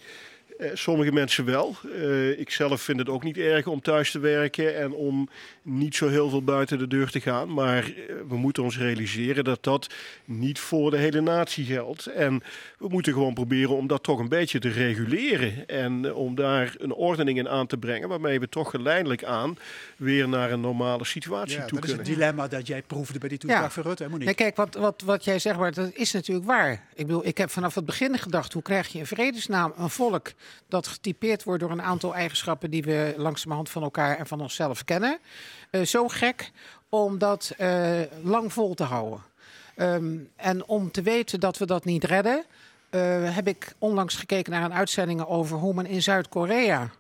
Eh, sommige mensen wel. Eh, ik zelf vind het ook niet erg om thuis te werken en om niet zo heel veel buiten de deur te gaan. Maar eh, we moeten ons realiseren dat dat niet voor de hele natie geldt. En we moeten gewoon proberen om dat toch een beetje te reguleren. En om daar een ordening in aan te brengen waarmee we toch geleidelijk aan weer naar een normale situatie Ja, toe dat is het kunnen. dilemma dat jij proefde bij die toespraak Ja. van Rutte, hè Monique? Nee, kijk, wat, wat, wat jij zegt, Bart, dat is natuurlijk waar. Ik bedoel, ik heb vanaf het begin gedacht, hoe krijg je in vredesnaam een volk dat getypeerd wordt door een aantal eigenschappen die we langzamerhand van elkaar en van onszelf kennen. Eh, zo gek om dat eh, lang vol te houden. Ehm, en om te weten dat we dat niet redden, eh, heb ik onlangs gekeken naar een uitzending over hoe men in Zuid-Korea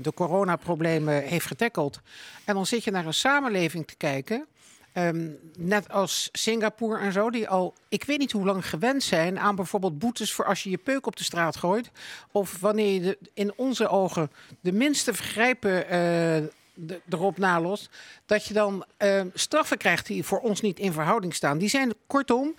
de coronaproblemen heeft getackeld. En dan zit je naar een samenleving te kijken. Ehm, net als Singapore en zo, die al ik weet niet hoe lang gewend zijn aan bijvoorbeeld boetes voor als je je peuk op de straat gooit. Of wanneer je in onze ogen de minste vergrijpen eh, erop nalost. Dat je dan eh, straffen krijgt die voor ons niet in verhouding staan. Die zijn kortom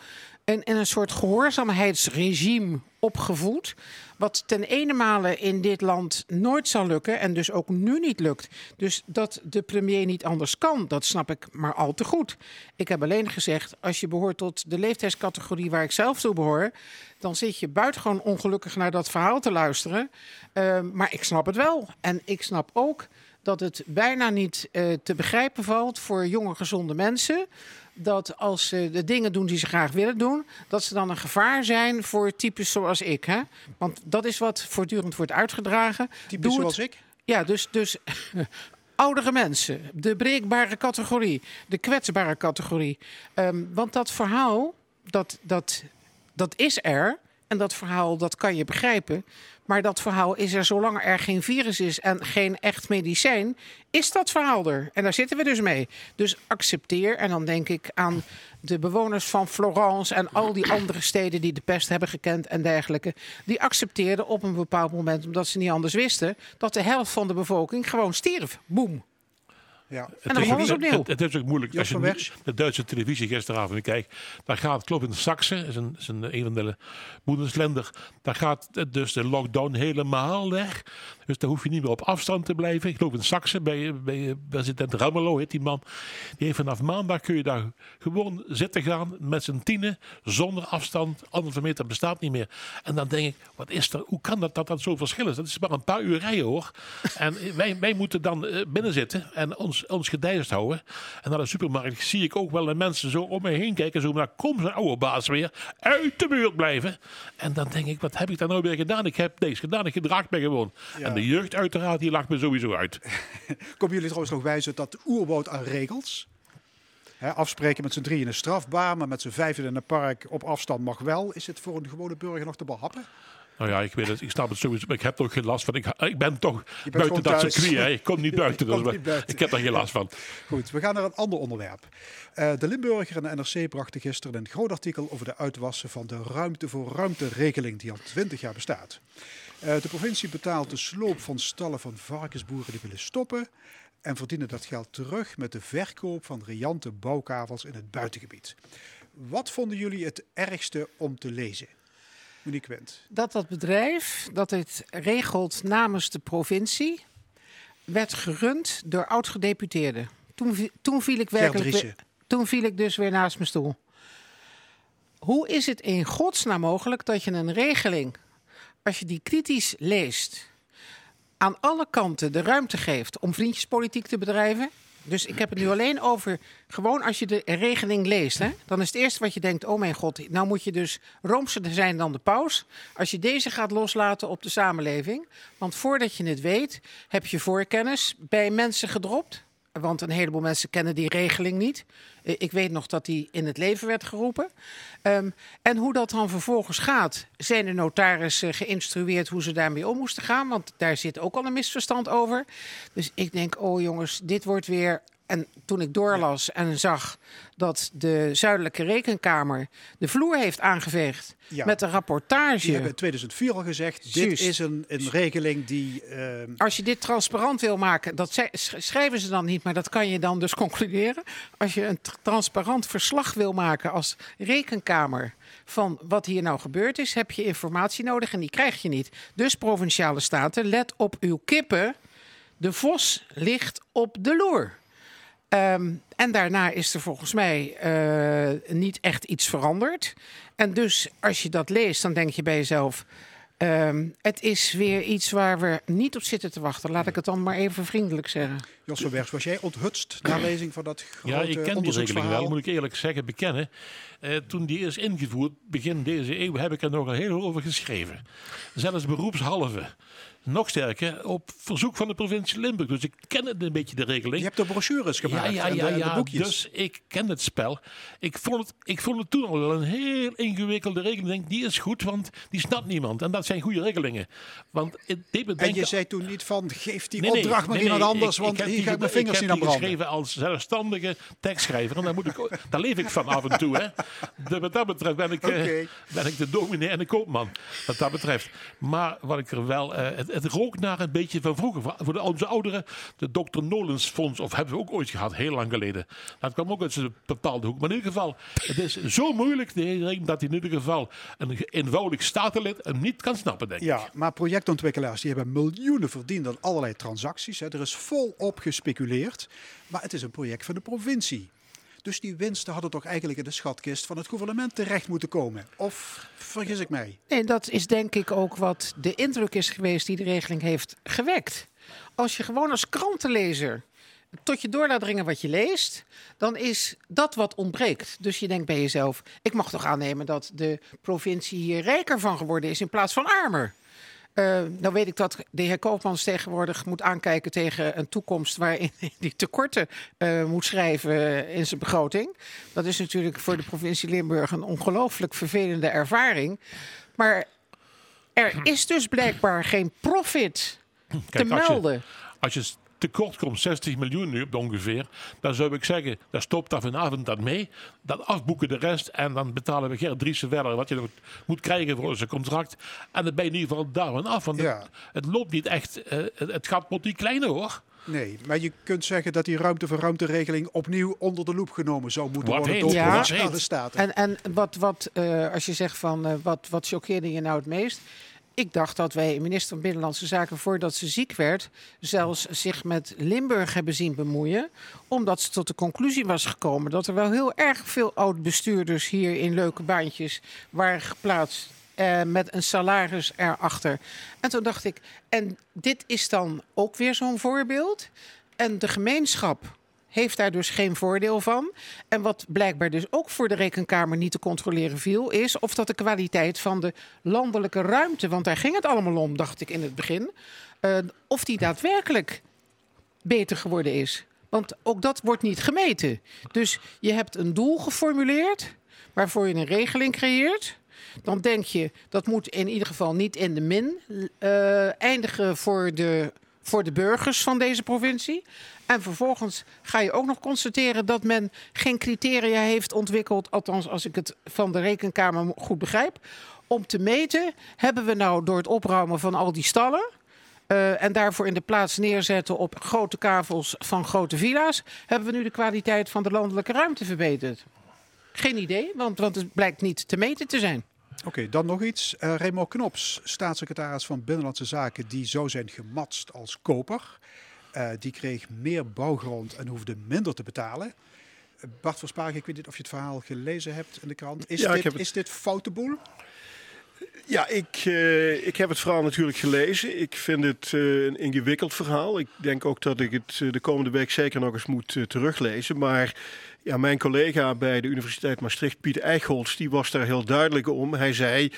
in een soort gehoorzaamheidsregime opgevoed. Wat ten ene male in dit land nooit zal lukken en dus ook nu niet lukt. Dus dat de premier niet anders kan, dat snap ik maar al te goed. Ik heb alleen gezegd, als je behoort tot de leeftijdscategorie waar ik zelf toe behoor, dan zit je buitengewoon ongelukkig naar dat verhaal te luisteren. Uh, maar ik snap het wel. En ik snap ook dat het bijna niet uh, te begrijpen valt voor jonge, gezonde mensen. Dat als ze de dingen doen die ze graag willen doen, dat ze dan een gevaar zijn voor types zoals ik. Hè? Want dat is wat voortdurend wordt uitgedragen. Types zoals ik? Ja, dus, dus oudere mensen, de breekbare categorie, de kwetsbare categorie. Um, want dat verhaal, dat, dat, dat is er. En dat verhaal, dat kan je begrijpen. Maar dat verhaal is er zolang er geen virus is en geen echt medicijn, is dat verhaal er. En daar zitten we dus mee. Dus accepteer. En dan denk ik aan de bewoners van Florence en al die andere steden die de pest hebben gekend en dergelijke. Die accepteerden op een bepaald moment, omdat ze niet anders wisten, dat de helft van de bevolking gewoon stierf. Boem. Ja. En dan opnieuw. Het, het, is ook moeilijk. Als je nu de Duitse televisie gisteravond kijkt, daar gaat, klopt in Saxe, is een, is een, een van de Bundesländer, daar gaat dus de lockdown helemaal weg. Dus daar hoef je niet meer op afstand te blijven. Ik geloof in Saxe, bij, bij president Ramelow heet die man. Die heeft vanaf maandag kun je daar gewoon zitten gaan met z'n tienen, zonder afstand. Anderhalve meter bestaat niet meer. En dan denk ik, wat is er, hoe kan dat dat dat zo verschil is? Dat is maar een paar uur rijden hoor. En wij, wij moeten dan uh, binnen zitten en ons, ons gedijst houden. En naar de supermarkt zie ik ook wel de mensen zo om me heen kijken. Zo, nou kom zo'n oude baas weer. Uit de buurt blijven. En dan denk ik, wat heb ik dan nou weer gedaan? Ik heb deze gedaan, ik gedraag me gewoon. Ja. En de jeugd uiteraard, die lacht me sowieso uit. Komen jullie trouwens nog wijzen dat de oerwoud aan regels? Hè, afspreken met z'n drieën is strafbaar, maar met z'n vijven in een park op afstand mag wel. Is het voor een gewone burger nog te behappen? Nou ja, ik weet het, ik snap het sowieso, maar ik heb er ook geen last van. Ik, ik ben toch buiten dat thuis. circuit, hè. ik kom niet buiten, dus niet buiten. ik heb daar geen last van. Goed, we gaan naar een ander onderwerp. Uh, de Limburger en de NRC brachten gisteren een groot artikel over de uitwassen van de ruimte voor ruimte-regeling die al 20 jaar bestaat. Uh, de provincie betaalt de sloop van stallen van varkensboeren die willen stoppen en verdienen dat geld terug met de verkoop van riante bouwkavels in het buitengebied. Wat vonden jullie het ergste om te lezen? Monique Wendt. Dat dat bedrijf dat het regelt namens de provincie werd gerund door oud-gedeputeerden. Toen, toen, viel ik werkelijk weer, toen viel ik dus weer naast mijn stoel. Hoe is het in godsnaam mogelijk dat je een regeling als je die kritisch leest, aan alle kanten de ruimte geeft om vriendjespolitiek te bedrijven. Dus ik heb het nu alleen over, gewoon als je de regeling leest, hè, dan is het eerste wat je denkt, oh mijn god, nou moet je dus roomser zijn dan de paus. Als je deze gaat loslaten op de samenleving. Want voordat je het weet, heb je voorkennis bij mensen gedropt. Want een heleboel mensen kennen die regeling niet. Eh, Ik weet nog dat die in het leven werd geroepen. Ehm, en hoe dat dan vervolgens gaat, zijn de notarissen geïnstrueerd hoe ze daarmee om moesten gaan. Want daar zit ook al een misverstand over. Dus ik denk, oh jongens, dit wordt weer. En toen ik doorlas en zag dat de Zuidelijke Rekenkamer de vloer heeft aangeveegd Ja. met een rapportage. Die hebben in 2004 al gezegd, dit is een, een regeling die... ehm, Als je dit transparant wil maken, dat schrijven ze dan niet, maar dat kan je dan dus concluderen. Als je een tr- transparant verslag wil maken als rekenkamer van wat hier nou gebeurd is, heb je informatie nodig en die krijg je niet. Dus provinciale staten, let op uw kippen. De vos ligt op de loer. Ehm, en daarna is er volgens mij eh, niet echt iets veranderd. En dus als je dat leest, dan denk je bij jezelf. ehm, het is weer iets waar we niet op zitten te wachten. Laat ik het dan maar even vriendelijk zeggen. Jos Bergs, was jij onthutst na lezing van dat grote Ja, ik ken die regeling wel, moet ik eerlijk zeggen, bekennen. Eh, toen die is ingevoerd, begin deze eeuw, heb ik er nog een heel over geschreven. Zelfs beroepshalve. Nog sterker, op verzoek van de provincie Limburg. Dus ik ken het een beetje, de regeling. Je hebt de brochures gemaakt Ja, ja, en de, ja, en de boekjes. Dus ik ken het spel. Ik vond het, ik vond het toen al wel een heel ingewikkelde regeling. Ik denk, die is goed, want die snapt niemand. En dat zijn goede regelingen. Want het deed me en je zei toen niet van, geef die Nee, nee, opdracht maar nee, iemand anders, ik- want ik heb hier die ga ik mijn vingers niet Ik aan heb die branden. geschreven als zelfstandige tekstschrijver. En daar, moet ik, daar leef ik van af en toe. Hè. De, wat dat betreft ben ik, eh, ben ik de dominee en de koopman. Wat dat betreft. Maar wat ik er wel... eh, het, het rook naar een beetje van vroeger. Voor- onze ouderen, de Dr. Nolens Fonds. Of hebben we ook ooit gehad, heel lang geleden. Dat kwam ook uit zijn bepaalde hoek. Maar in ieder geval, het is zo moeilijk de regeling dat in ieder geval een eenvoudig statenlid niet kan snappen, denk ik. Ja, maar projectontwikkelaars die hebben miljoenen verdiend aan allerlei transacties. Hè. Er is volop gespeculeerd. Maar het is een project van de provincie. Dus die winsten hadden toch eigenlijk in de schatkist van het gouvernement terecht moeten komen. Of vergis ik mij? Nee, dat is denk ik ook wat de indruk is geweest die de regeling heeft gewekt. Als je gewoon als krantenlezer tot je door laat wat je leest, dan is dat wat ontbreekt. Dus je denkt bij jezelf, ik mag toch aannemen dat de provincie hier rijker van geworden is in plaats van armer. Eh, nou weet ik dat de heer Koopmans tegenwoordig moet aankijken tegen een toekomst waarin hij die tekorten eh, moet schrijven in zijn begroting. Dat is natuurlijk voor de provincie Limburg een ongelooflijk vervelende ervaring. Maar er is dus blijkbaar geen profit te Kijk, als je- melden. Als je tekort komt, 60 miljoen nu ongeveer, dan zou ik zeggen, daar stopt daar vanavond dat mee. Dat afboeken de rest en dan betalen we Gert Driessen verder wat je nog moet krijgen voor zijn contract. En dan ben je in ieder geval daar aan af. Want Ja. het, het loopt niet echt, eh, het, gaat wordt niet kleiner hoor. Nee, maar je kunt zeggen dat die ruimte voor ruimteregeling opnieuw onder de loep genomen zou moeten Wat worden heet? door de Ja. provinciale staten. En, en wat, wat eh, als je zegt van eh, wat, wat choqueerde je nou het meest? Ik dacht dat wij minister van Binnenlandse Zaken, voordat ze ziek werd, zelfs zich met Limburg hebben zien bemoeien. Omdat ze tot de conclusie was gekomen dat er wel heel erg veel oud-bestuurders hier in leuke baantjes waren geplaatst. eh, met een salaris erachter. En toen dacht ik, en dit is dan ook weer zo'n voorbeeld. En de gemeenschap heeft daar dus geen voordeel van. En wat blijkbaar dus ook voor de rekenkamer niet te controleren viel, is of dat de kwaliteit van de landelijke ruimte, want daar ging het allemaal om, dacht ik in het begin, eh, of die daadwerkelijk beter geworden is. Want ook dat wordt niet gemeten. Dus je hebt een doel geformuleerd waarvoor je een regeling creëert. Dan denk je dat moet in ieder geval niet in de min eh, eindigen voor de, voor de burgers van deze provincie. En vervolgens ga je ook nog constateren dat men geen criteria heeft ontwikkeld, althans als ik het van de rekenkamer goed begrijp, om te meten, hebben we nou door het opruimen van al die stallen eh, en daarvoor in de plaats neerzetten op grote kavels van grote villa's, hebben we nu de kwaliteit van de landelijke ruimte verbeterd? Geen idee, want, want het blijkt niet te meten te zijn. Oké, dan nog iets. Eh Raymond Knops, staatssecretaris van Binnenlandse Zaken, die zou zijn gematst als koper. Eh, die kreeg meer bouwgrond en hoefde minder te betalen. Eh, Bart Verspagen, ik weet niet of je het verhaal gelezen hebt in de krant. Is, Ja, dit, het. is dit foute boel? Ja, ik, uh, ik heb het verhaal natuurlijk gelezen. Ik vind het uh, een ingewikkeld verhaal. Ik denk ook dat ik het uh, de komende week zeker nog eens moet teruglezen. Maar ja, mijn collega bij de Universiteit Maastricht, Pieter Eichholz, die was daar heel duidelijk om. Hij zei.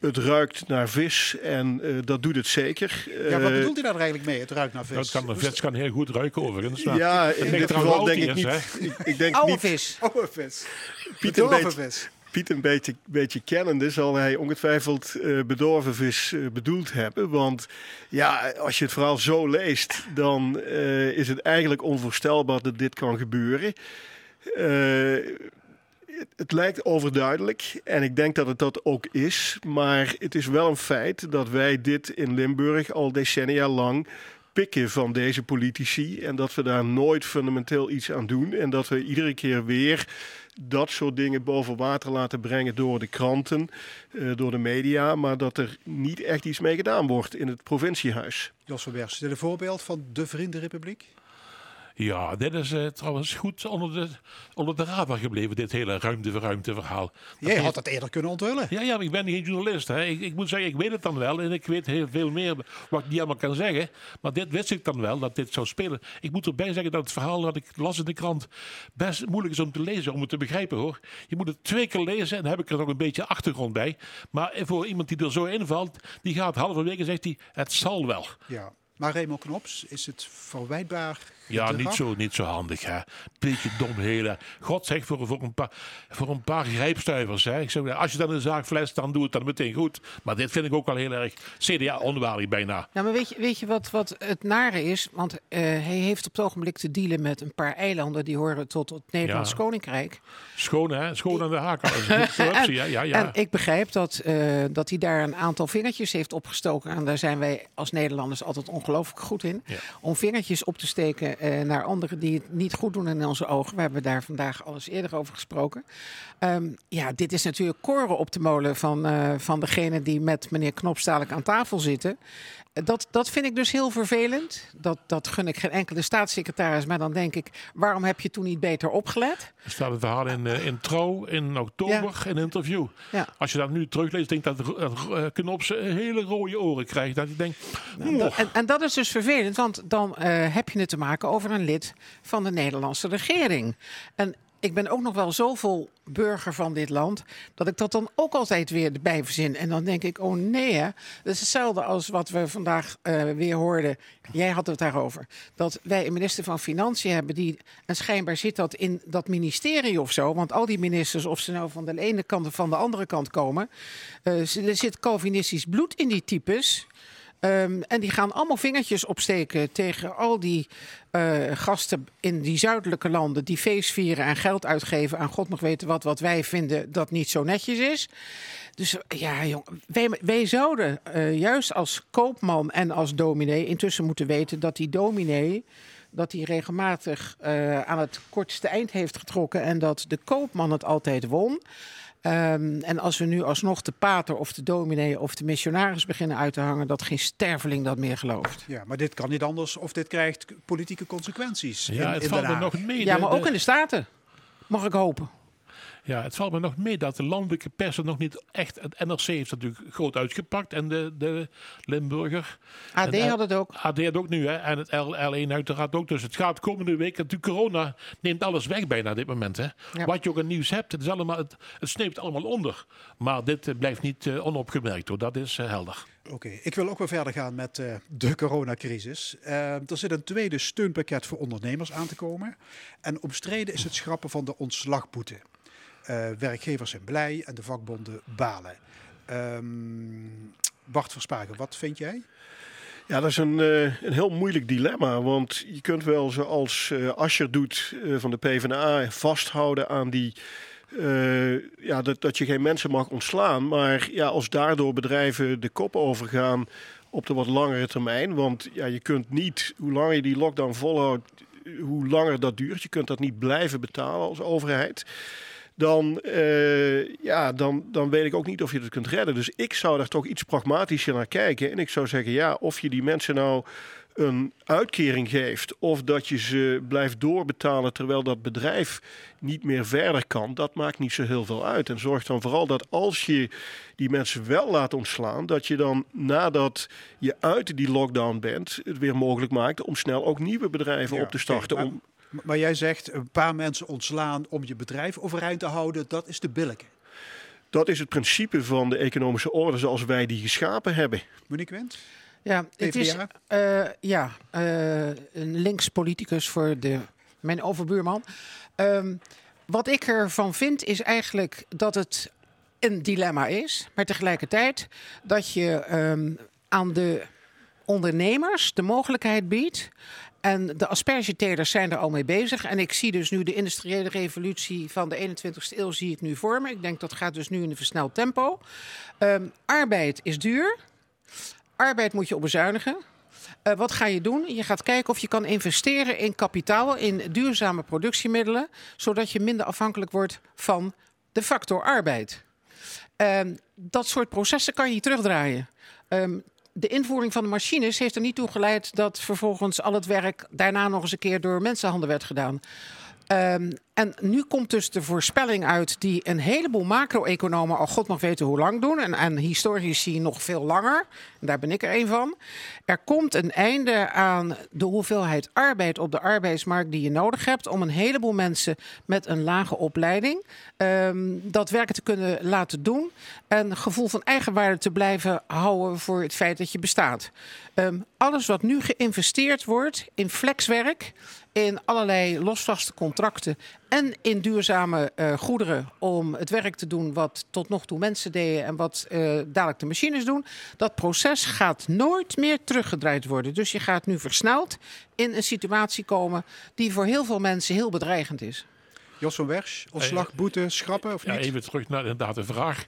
Het ruikt naar vis en uh, dat doet het zeker. Ja, wat bedoelt hij daar eigenlijk mee? Het ruikt naar vis. Dat kan, vis kan heel goed ruiken overigens. Ja, in dit geval denk ik niet. Ik, ik denk Oude niet, vis. Oude vis. Pieter, een beetje, Piet een beetje, beetje kennende zal hij ongetwijfeld uh, bedorven vis uh, bedoeld hebben. Want ja, als je het verhaal zo leest, dan uh, is het eigenlijk onvoorstelbaar dat dit kan gebeuren. Het, het lijkt overduidelijk en ik denk dat het dat ook is. Maar het is wel een feit dat wij dit in Limburg al decennia lang pikken van deze politici. En dat we daar nooit fundamenteel iets aan doen. En dat we iedere keer weer dat soort dingen boven water laten brengen door de kranten, uh, door de media, maar dat er niet echt iets mee gedaan wordt in het provinciehuis. Jos van Berg, is een voorbeeld van de Vriendenrepubliek? Ja, dit is uh, trouwens goed onder de, onder de radar gebleven, dit hele ruimte-verruimte verhaal. Jij had het eerder kunnen onthullen. Ja, ja, maar ik ben geen journalist. Hè. Ik, ik, moet zeggen, ik weet het dan wel en ik weet heel veel meer wat ik niet allemaal kan zeggen. Maar dit wist ik dan wel, dat dit zou spelen. Ik moet erbij zeggen dat het verhaal dat ik las in de krant best moeilijk is om te lezen, om het te begrijpen hoor. Je moet het twee keer lezen en dan heb ik er nog een beetje achtergrond bij. Maar voor iemand die er zo invalt, die gaat halverwege zegt hij, het zal wel. Ja. Maar Remo Knops, is het verwijtbaar? Ja, niet zo, niet zo handig. Hè. Beetje dom hele. God zegt voor, voor, een paar, voor een paar grijpstuivers. Hè. Ik zeg, als je dan een zaak fles, dan doe het dan meteen goed. Maar dit vind ik ook wel heel erg CDA onwaardig bijna. Nou, maar weet je, weet je wat, wat het nare is? Want uh, hij heeft op het ogenblik te dealen met een paar eilanden die horen tot het Nederlands ja. Koninkrijk. Schoon hè? Schoon aan de haak. en, ja, ja, ja. en ik begrijp dat, uh, dat hij daar een aantal vingertjes heeft opgestoken. En daar zijn wij als Nederlanders altijd ongelooflijk goed in. Ja. Om vingertjes op te steken uh, naar anderen die het niet goed doen in onze ogen. We hebben daar vandaag alles eerder over gesproken. Um, ja, dit is natuurlijk koren op de molen van, uh, van degene die met meneer Knops dadelijk aan tafel zitten. Dat, dat vind ik dus heel vervelend. Dat, dat gun ik geen enkele staatssecretaris. Maar dan denk ik, waarom heb je toen niet beter opgelet? Er staat het verhaal in, uh, in Trouw in oktober ja. in een interview. Ja. Als je dat nu terugleest, denk ik dat uh, Knops hele rode oren krijgt. Dat je denkt, nou, en, en, dat is dus vervelend, want dan heb je het te maken over een lid van de Nederlandse regering. En ik ben ook nog wel zoveel burger van dit land. dat ik dat dan ook altijd weer erbij verzin. En dan denk ik, oh nee, hè. Dat is hetzelfde als wat we vandaag uh, weer hoorden. Jij had het daarover. Dat wij een minister van Financiën hebben. die. en schijnbaar zit dat in dat ministerie of zo. Want al die ministers, of ze nou van de ene kant of van de andere kant komen. Uh, er zit Calvinistisch bloed in die types. Um, en die gaan allemaal vingertjes opsteken tegen al die uh, gasten in die zuidelijke landen die feest vieren en geld uitgeven aan God nog weten wat, wat wij vinden dat niet zo netjes is. Dus ja, jong, wij, zouden uh, juist als koopman en als dominee intussen moeten weten dat die dominee dat hij regelmatig uh, aan het kortste eind heeft getrokken en dat de koopman het altijd won. Um, en als we nu alsnog de pater of de dominee of de missionaris beginnen uit te hangen, dat geen sterveling dat meer gelooft. Ja, maar dit kan niet anders of dit krijgt politieke consequenties. Ja, in, het in valt er nog mee. Ja, de- maar ook in de Staten. Mag ik hopen. Ja, het valt me nog mee dat de landelijke pers het nog niet echt... Het NRC heeft het natuurlijk groot uitgepakt en de, de Limburger. AD En, had het ook. AD had ook nu, hè. En het L, L1 uiteraard ook. Dus het gaat komende week... Natuurlijk, corona neemt alles weg bijna op dit moment, hè. Ja. Wat je ook aan nieuws hebt, het, is allemaal, het, het sneeuwt allemaal onder. Maar dit eh, blijft niet eh, onopgemerkt, hoor. Dat is eh, helder. Oké, ik wil ook weer verder gaan met eh, de coronacrisis. Eh, er zit een tweede steunpakket voor ondernemers aan te komen. En omstreden is het schrappen van de ontslagboete. Eh, werkgevers zijn blij en de vakbonden balen. Ehm, Bart Verspagen, wat vind jij? Ja, dat is een, eh, een heel moeilijk dilemma. Want je kunt wel, zoals eh Ascher doet van de PvdA, vasthouden aan die. ja, dat, dat je geen mensen mag ontslaan. Maar ja, als daardoor bedrijven de kop overgaan op de wat langere termijn. Want ja, je kunt niet, hoe langer je die lockdown volhoudt, hoe langer dat duurt. Je kunt dat niet blijven betalen als overheid. Dan, eh, ja, dan, dan weet ik ook niet of je het kunt redden. Dus ik zou daar toch iets pragmatischer naar kijken. En ik zou zeggen, ja, of je die mensen nou een uitkering geeft of dat je ze blijft doorbetalen terwijl dat bedrijf niet meer verder kan, dat maakt niet zo heel veel uit. En zorg dan vooral dat als je die mensen wel laat ontslaan, dat je dan nadat je uit die lockdown bent, het weer mogelijk maakt om snel ook nieuwe bedrijven op te starten. maar, om... maar jij zegt een paar mensen ontslaan om je bedrijf overeind te houden, dat is de billijke. Dat is het principe van de economische orde zoals wij die geschapen hebben. Monique Wendt? Ja, het is uh, ja, uh, een links politicus voor de, mijn overbuurman. Um, wat ik ervan vind is eigenlijk dat het een dilemma is, maar tegelijkertijd dat je um, aan de ondernemers de mogelijkheid biedt. En de aspergetelers zijn er al mee bezig. En ik zie dus nu de industriële revolutie van de 21ste eeuw zie ik nu vormen. Ik denk dat gaat dus nu in een versneld tempo. Um, arbeid is duur. Arbeid moet je op bezuinigen. Uh, wat ga je doen? Je gaat kijken of je kan investeren in kapitaal, in duurzame productiemiddelen, zodat je minder afhankelijk wordt van de factor arbeid. Uh, dat soort processen kan je terugdraaien. Um, de invoering van de machines heeft er niet toe geleid dat vervolgens al het werk daarna nog eens een keer door mensenhanden werd gedaan. Um, en nu komt dus de voorspelling uit die een heleboel macro-economen al god mag weten hoe lang doen. En, en historici nog veel langer. En daar ben ik er een van. Er komt een einde aan de hoeveelheid arbeid op de arbeidsmarkt die je nodig hebt. om een heleboel mensen met een lage opleiding um, dat werk te kunnen laten doen. En gevoel van eigenwaarde te blijven houden voor het feit dat je bestaat. Um, alles wat nu geïnvesteerd wordt in flexwerk in allerlei losvaste contracten en in duurzame uh, goederen om het werk te doen wat tot nog toe mensen deden en wat uh, dadelijk de machines doen. Dat proces gaat nooit meer teruggedraaid worden. Dus je gaat nu versneld in een situatie komen die voor heel veel mensen heel bedreigend is. Jos van Wersch, ontslag, boete, schrappen of niet? Ja, even terug naar inderdaad de vraag.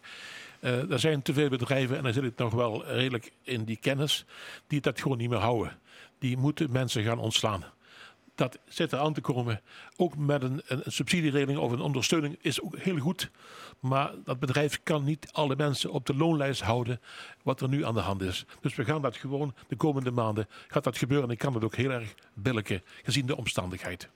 Uh, er zijn te veel bedrijven, en dan zit het nog wel redelijk in die kennis, die dat gewoon niet meer houden. Die moeten mensen gaan ontslaan dat zit er aan te komen. Ook met een, een, subsidieregeling of een ondersteuning is ook heel goed. Maar dat bedrijf kan niet alle mensen op de loonlijst houden wat er nu aan de hand is. Dus we gaan dat gewoon de komende maanden gaat dat gebeuren. En ik kan het ook heel erg billiken gezien de omstandigheid.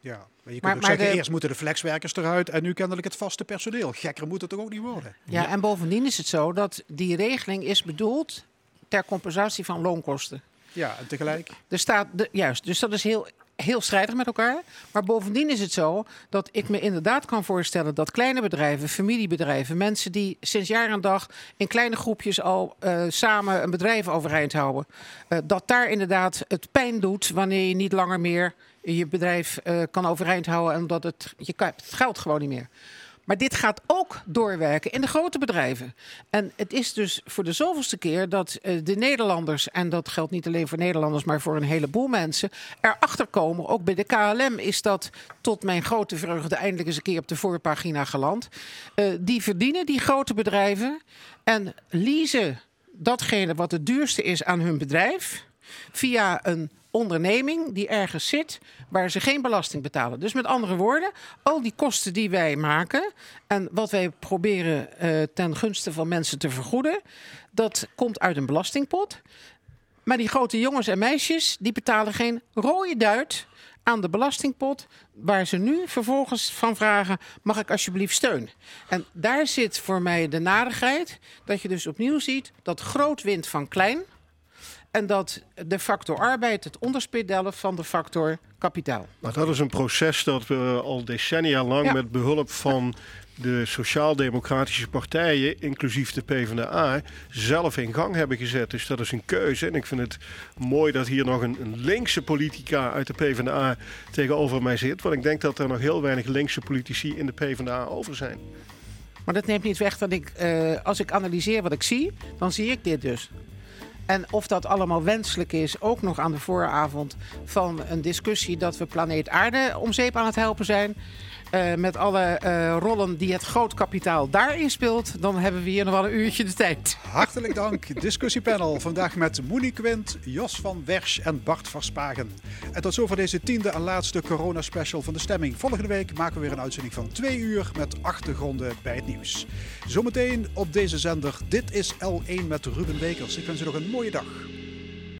Ja, maar je kunt maar, ook zeggen, eerst moeten de flexwerkers eruit en nu kennelijk het vaste personeel. Gekker moet het toch ook niet worden? Ja, ja, en bovendien is het zo dat die regeling is bedoeld ter compensatie van loonkosten. Ja, en tegelijk? Er staat, de, juist, dus dat is heel heel strijdig met elkaar. Maar bovendien is het zo dat ik me inderdaad kan voorstellen dat kleine bedrijven, familiebedrijven, mensen die sinds jaar en dag in kleine groepjes al uh, samen een bedrijf overeind houden, uh, dat daar inderdaad het pijn doet wanneer je niet langer meer je bedrijf uh, kan overeind houden en dat het, je het geld gewoon niet meer. Maar dit gaat ook doorwerken in de grote bedrijven. En het is dus voor de zoveelste keer dat uh, de Nederlanders, en dat geldt niet alleen voor Nederlanders, maar voor een heleboel mensen, erachter komen. Ook bij de KLM is dat tot mijn grote vreugde eindelijk eens een keer op de voorpagina geland. Uh, die verdienen die grote bedrijven en leasen datgene wat het duurste is aan hun bedrijf via een onderneming die ergens zit waar ze geen belasting betalen. Dus met andere woorden, al die kosten die wij maken en wat wij proberen uh, ten gunste van mensen te vergoeden, dat komt uit een belastingpot. Maar die grote jongens en meisjes die betalen geen rode duit aan de belastingpot, waar ze nu vervolgens van vragen: mag ik alsjeblieft steun? En daar zit voor mij de nadigheid dat je dus opnieuw ziet dat groot wint van klein. En dat de factor arbeid het onderspit delft van de factor kapitaal. Maar dat is een proces dat we al decennia lang ja. met behulp van de sociaal-democratische partijen, inclusief de PvdA, zelf in gang hebben gezet. Dus dat is een keuze. En ik vind het mooi dat hier nog een, een linkse politica uit de PvdA tegenover mij zit. Want ik denk dat er nog heel weinig linkse politici in de PvdA over zijn. Maar dat neemt niet weg dat ik, uh, als ik analyseer wat ik zie, dan zie ik dit dus. En of dat allemaal wenselijk is, ook nog aan de vooravond van een discussie dat we planeet Aarde om zeep aan het helpen zijn. Uh, met alle uh, rollen die het groot kapitaal daarin speelt, dan hebben we hier nog wel een uurtje de tijd. Hartelijk dank. Discussiepanel vandaag met Monique Quint, Jos van Wersch en Bart Verspagen. En tot zover deze tiende en laatste corona-special van de stemming. Volgende week maken we weer een uitzending van twee uur met achtergronden bij het nieuws. Zometeen op deze zender. Dit is L1 met Ruben Bekers. Ik wens u nog een mooie dag.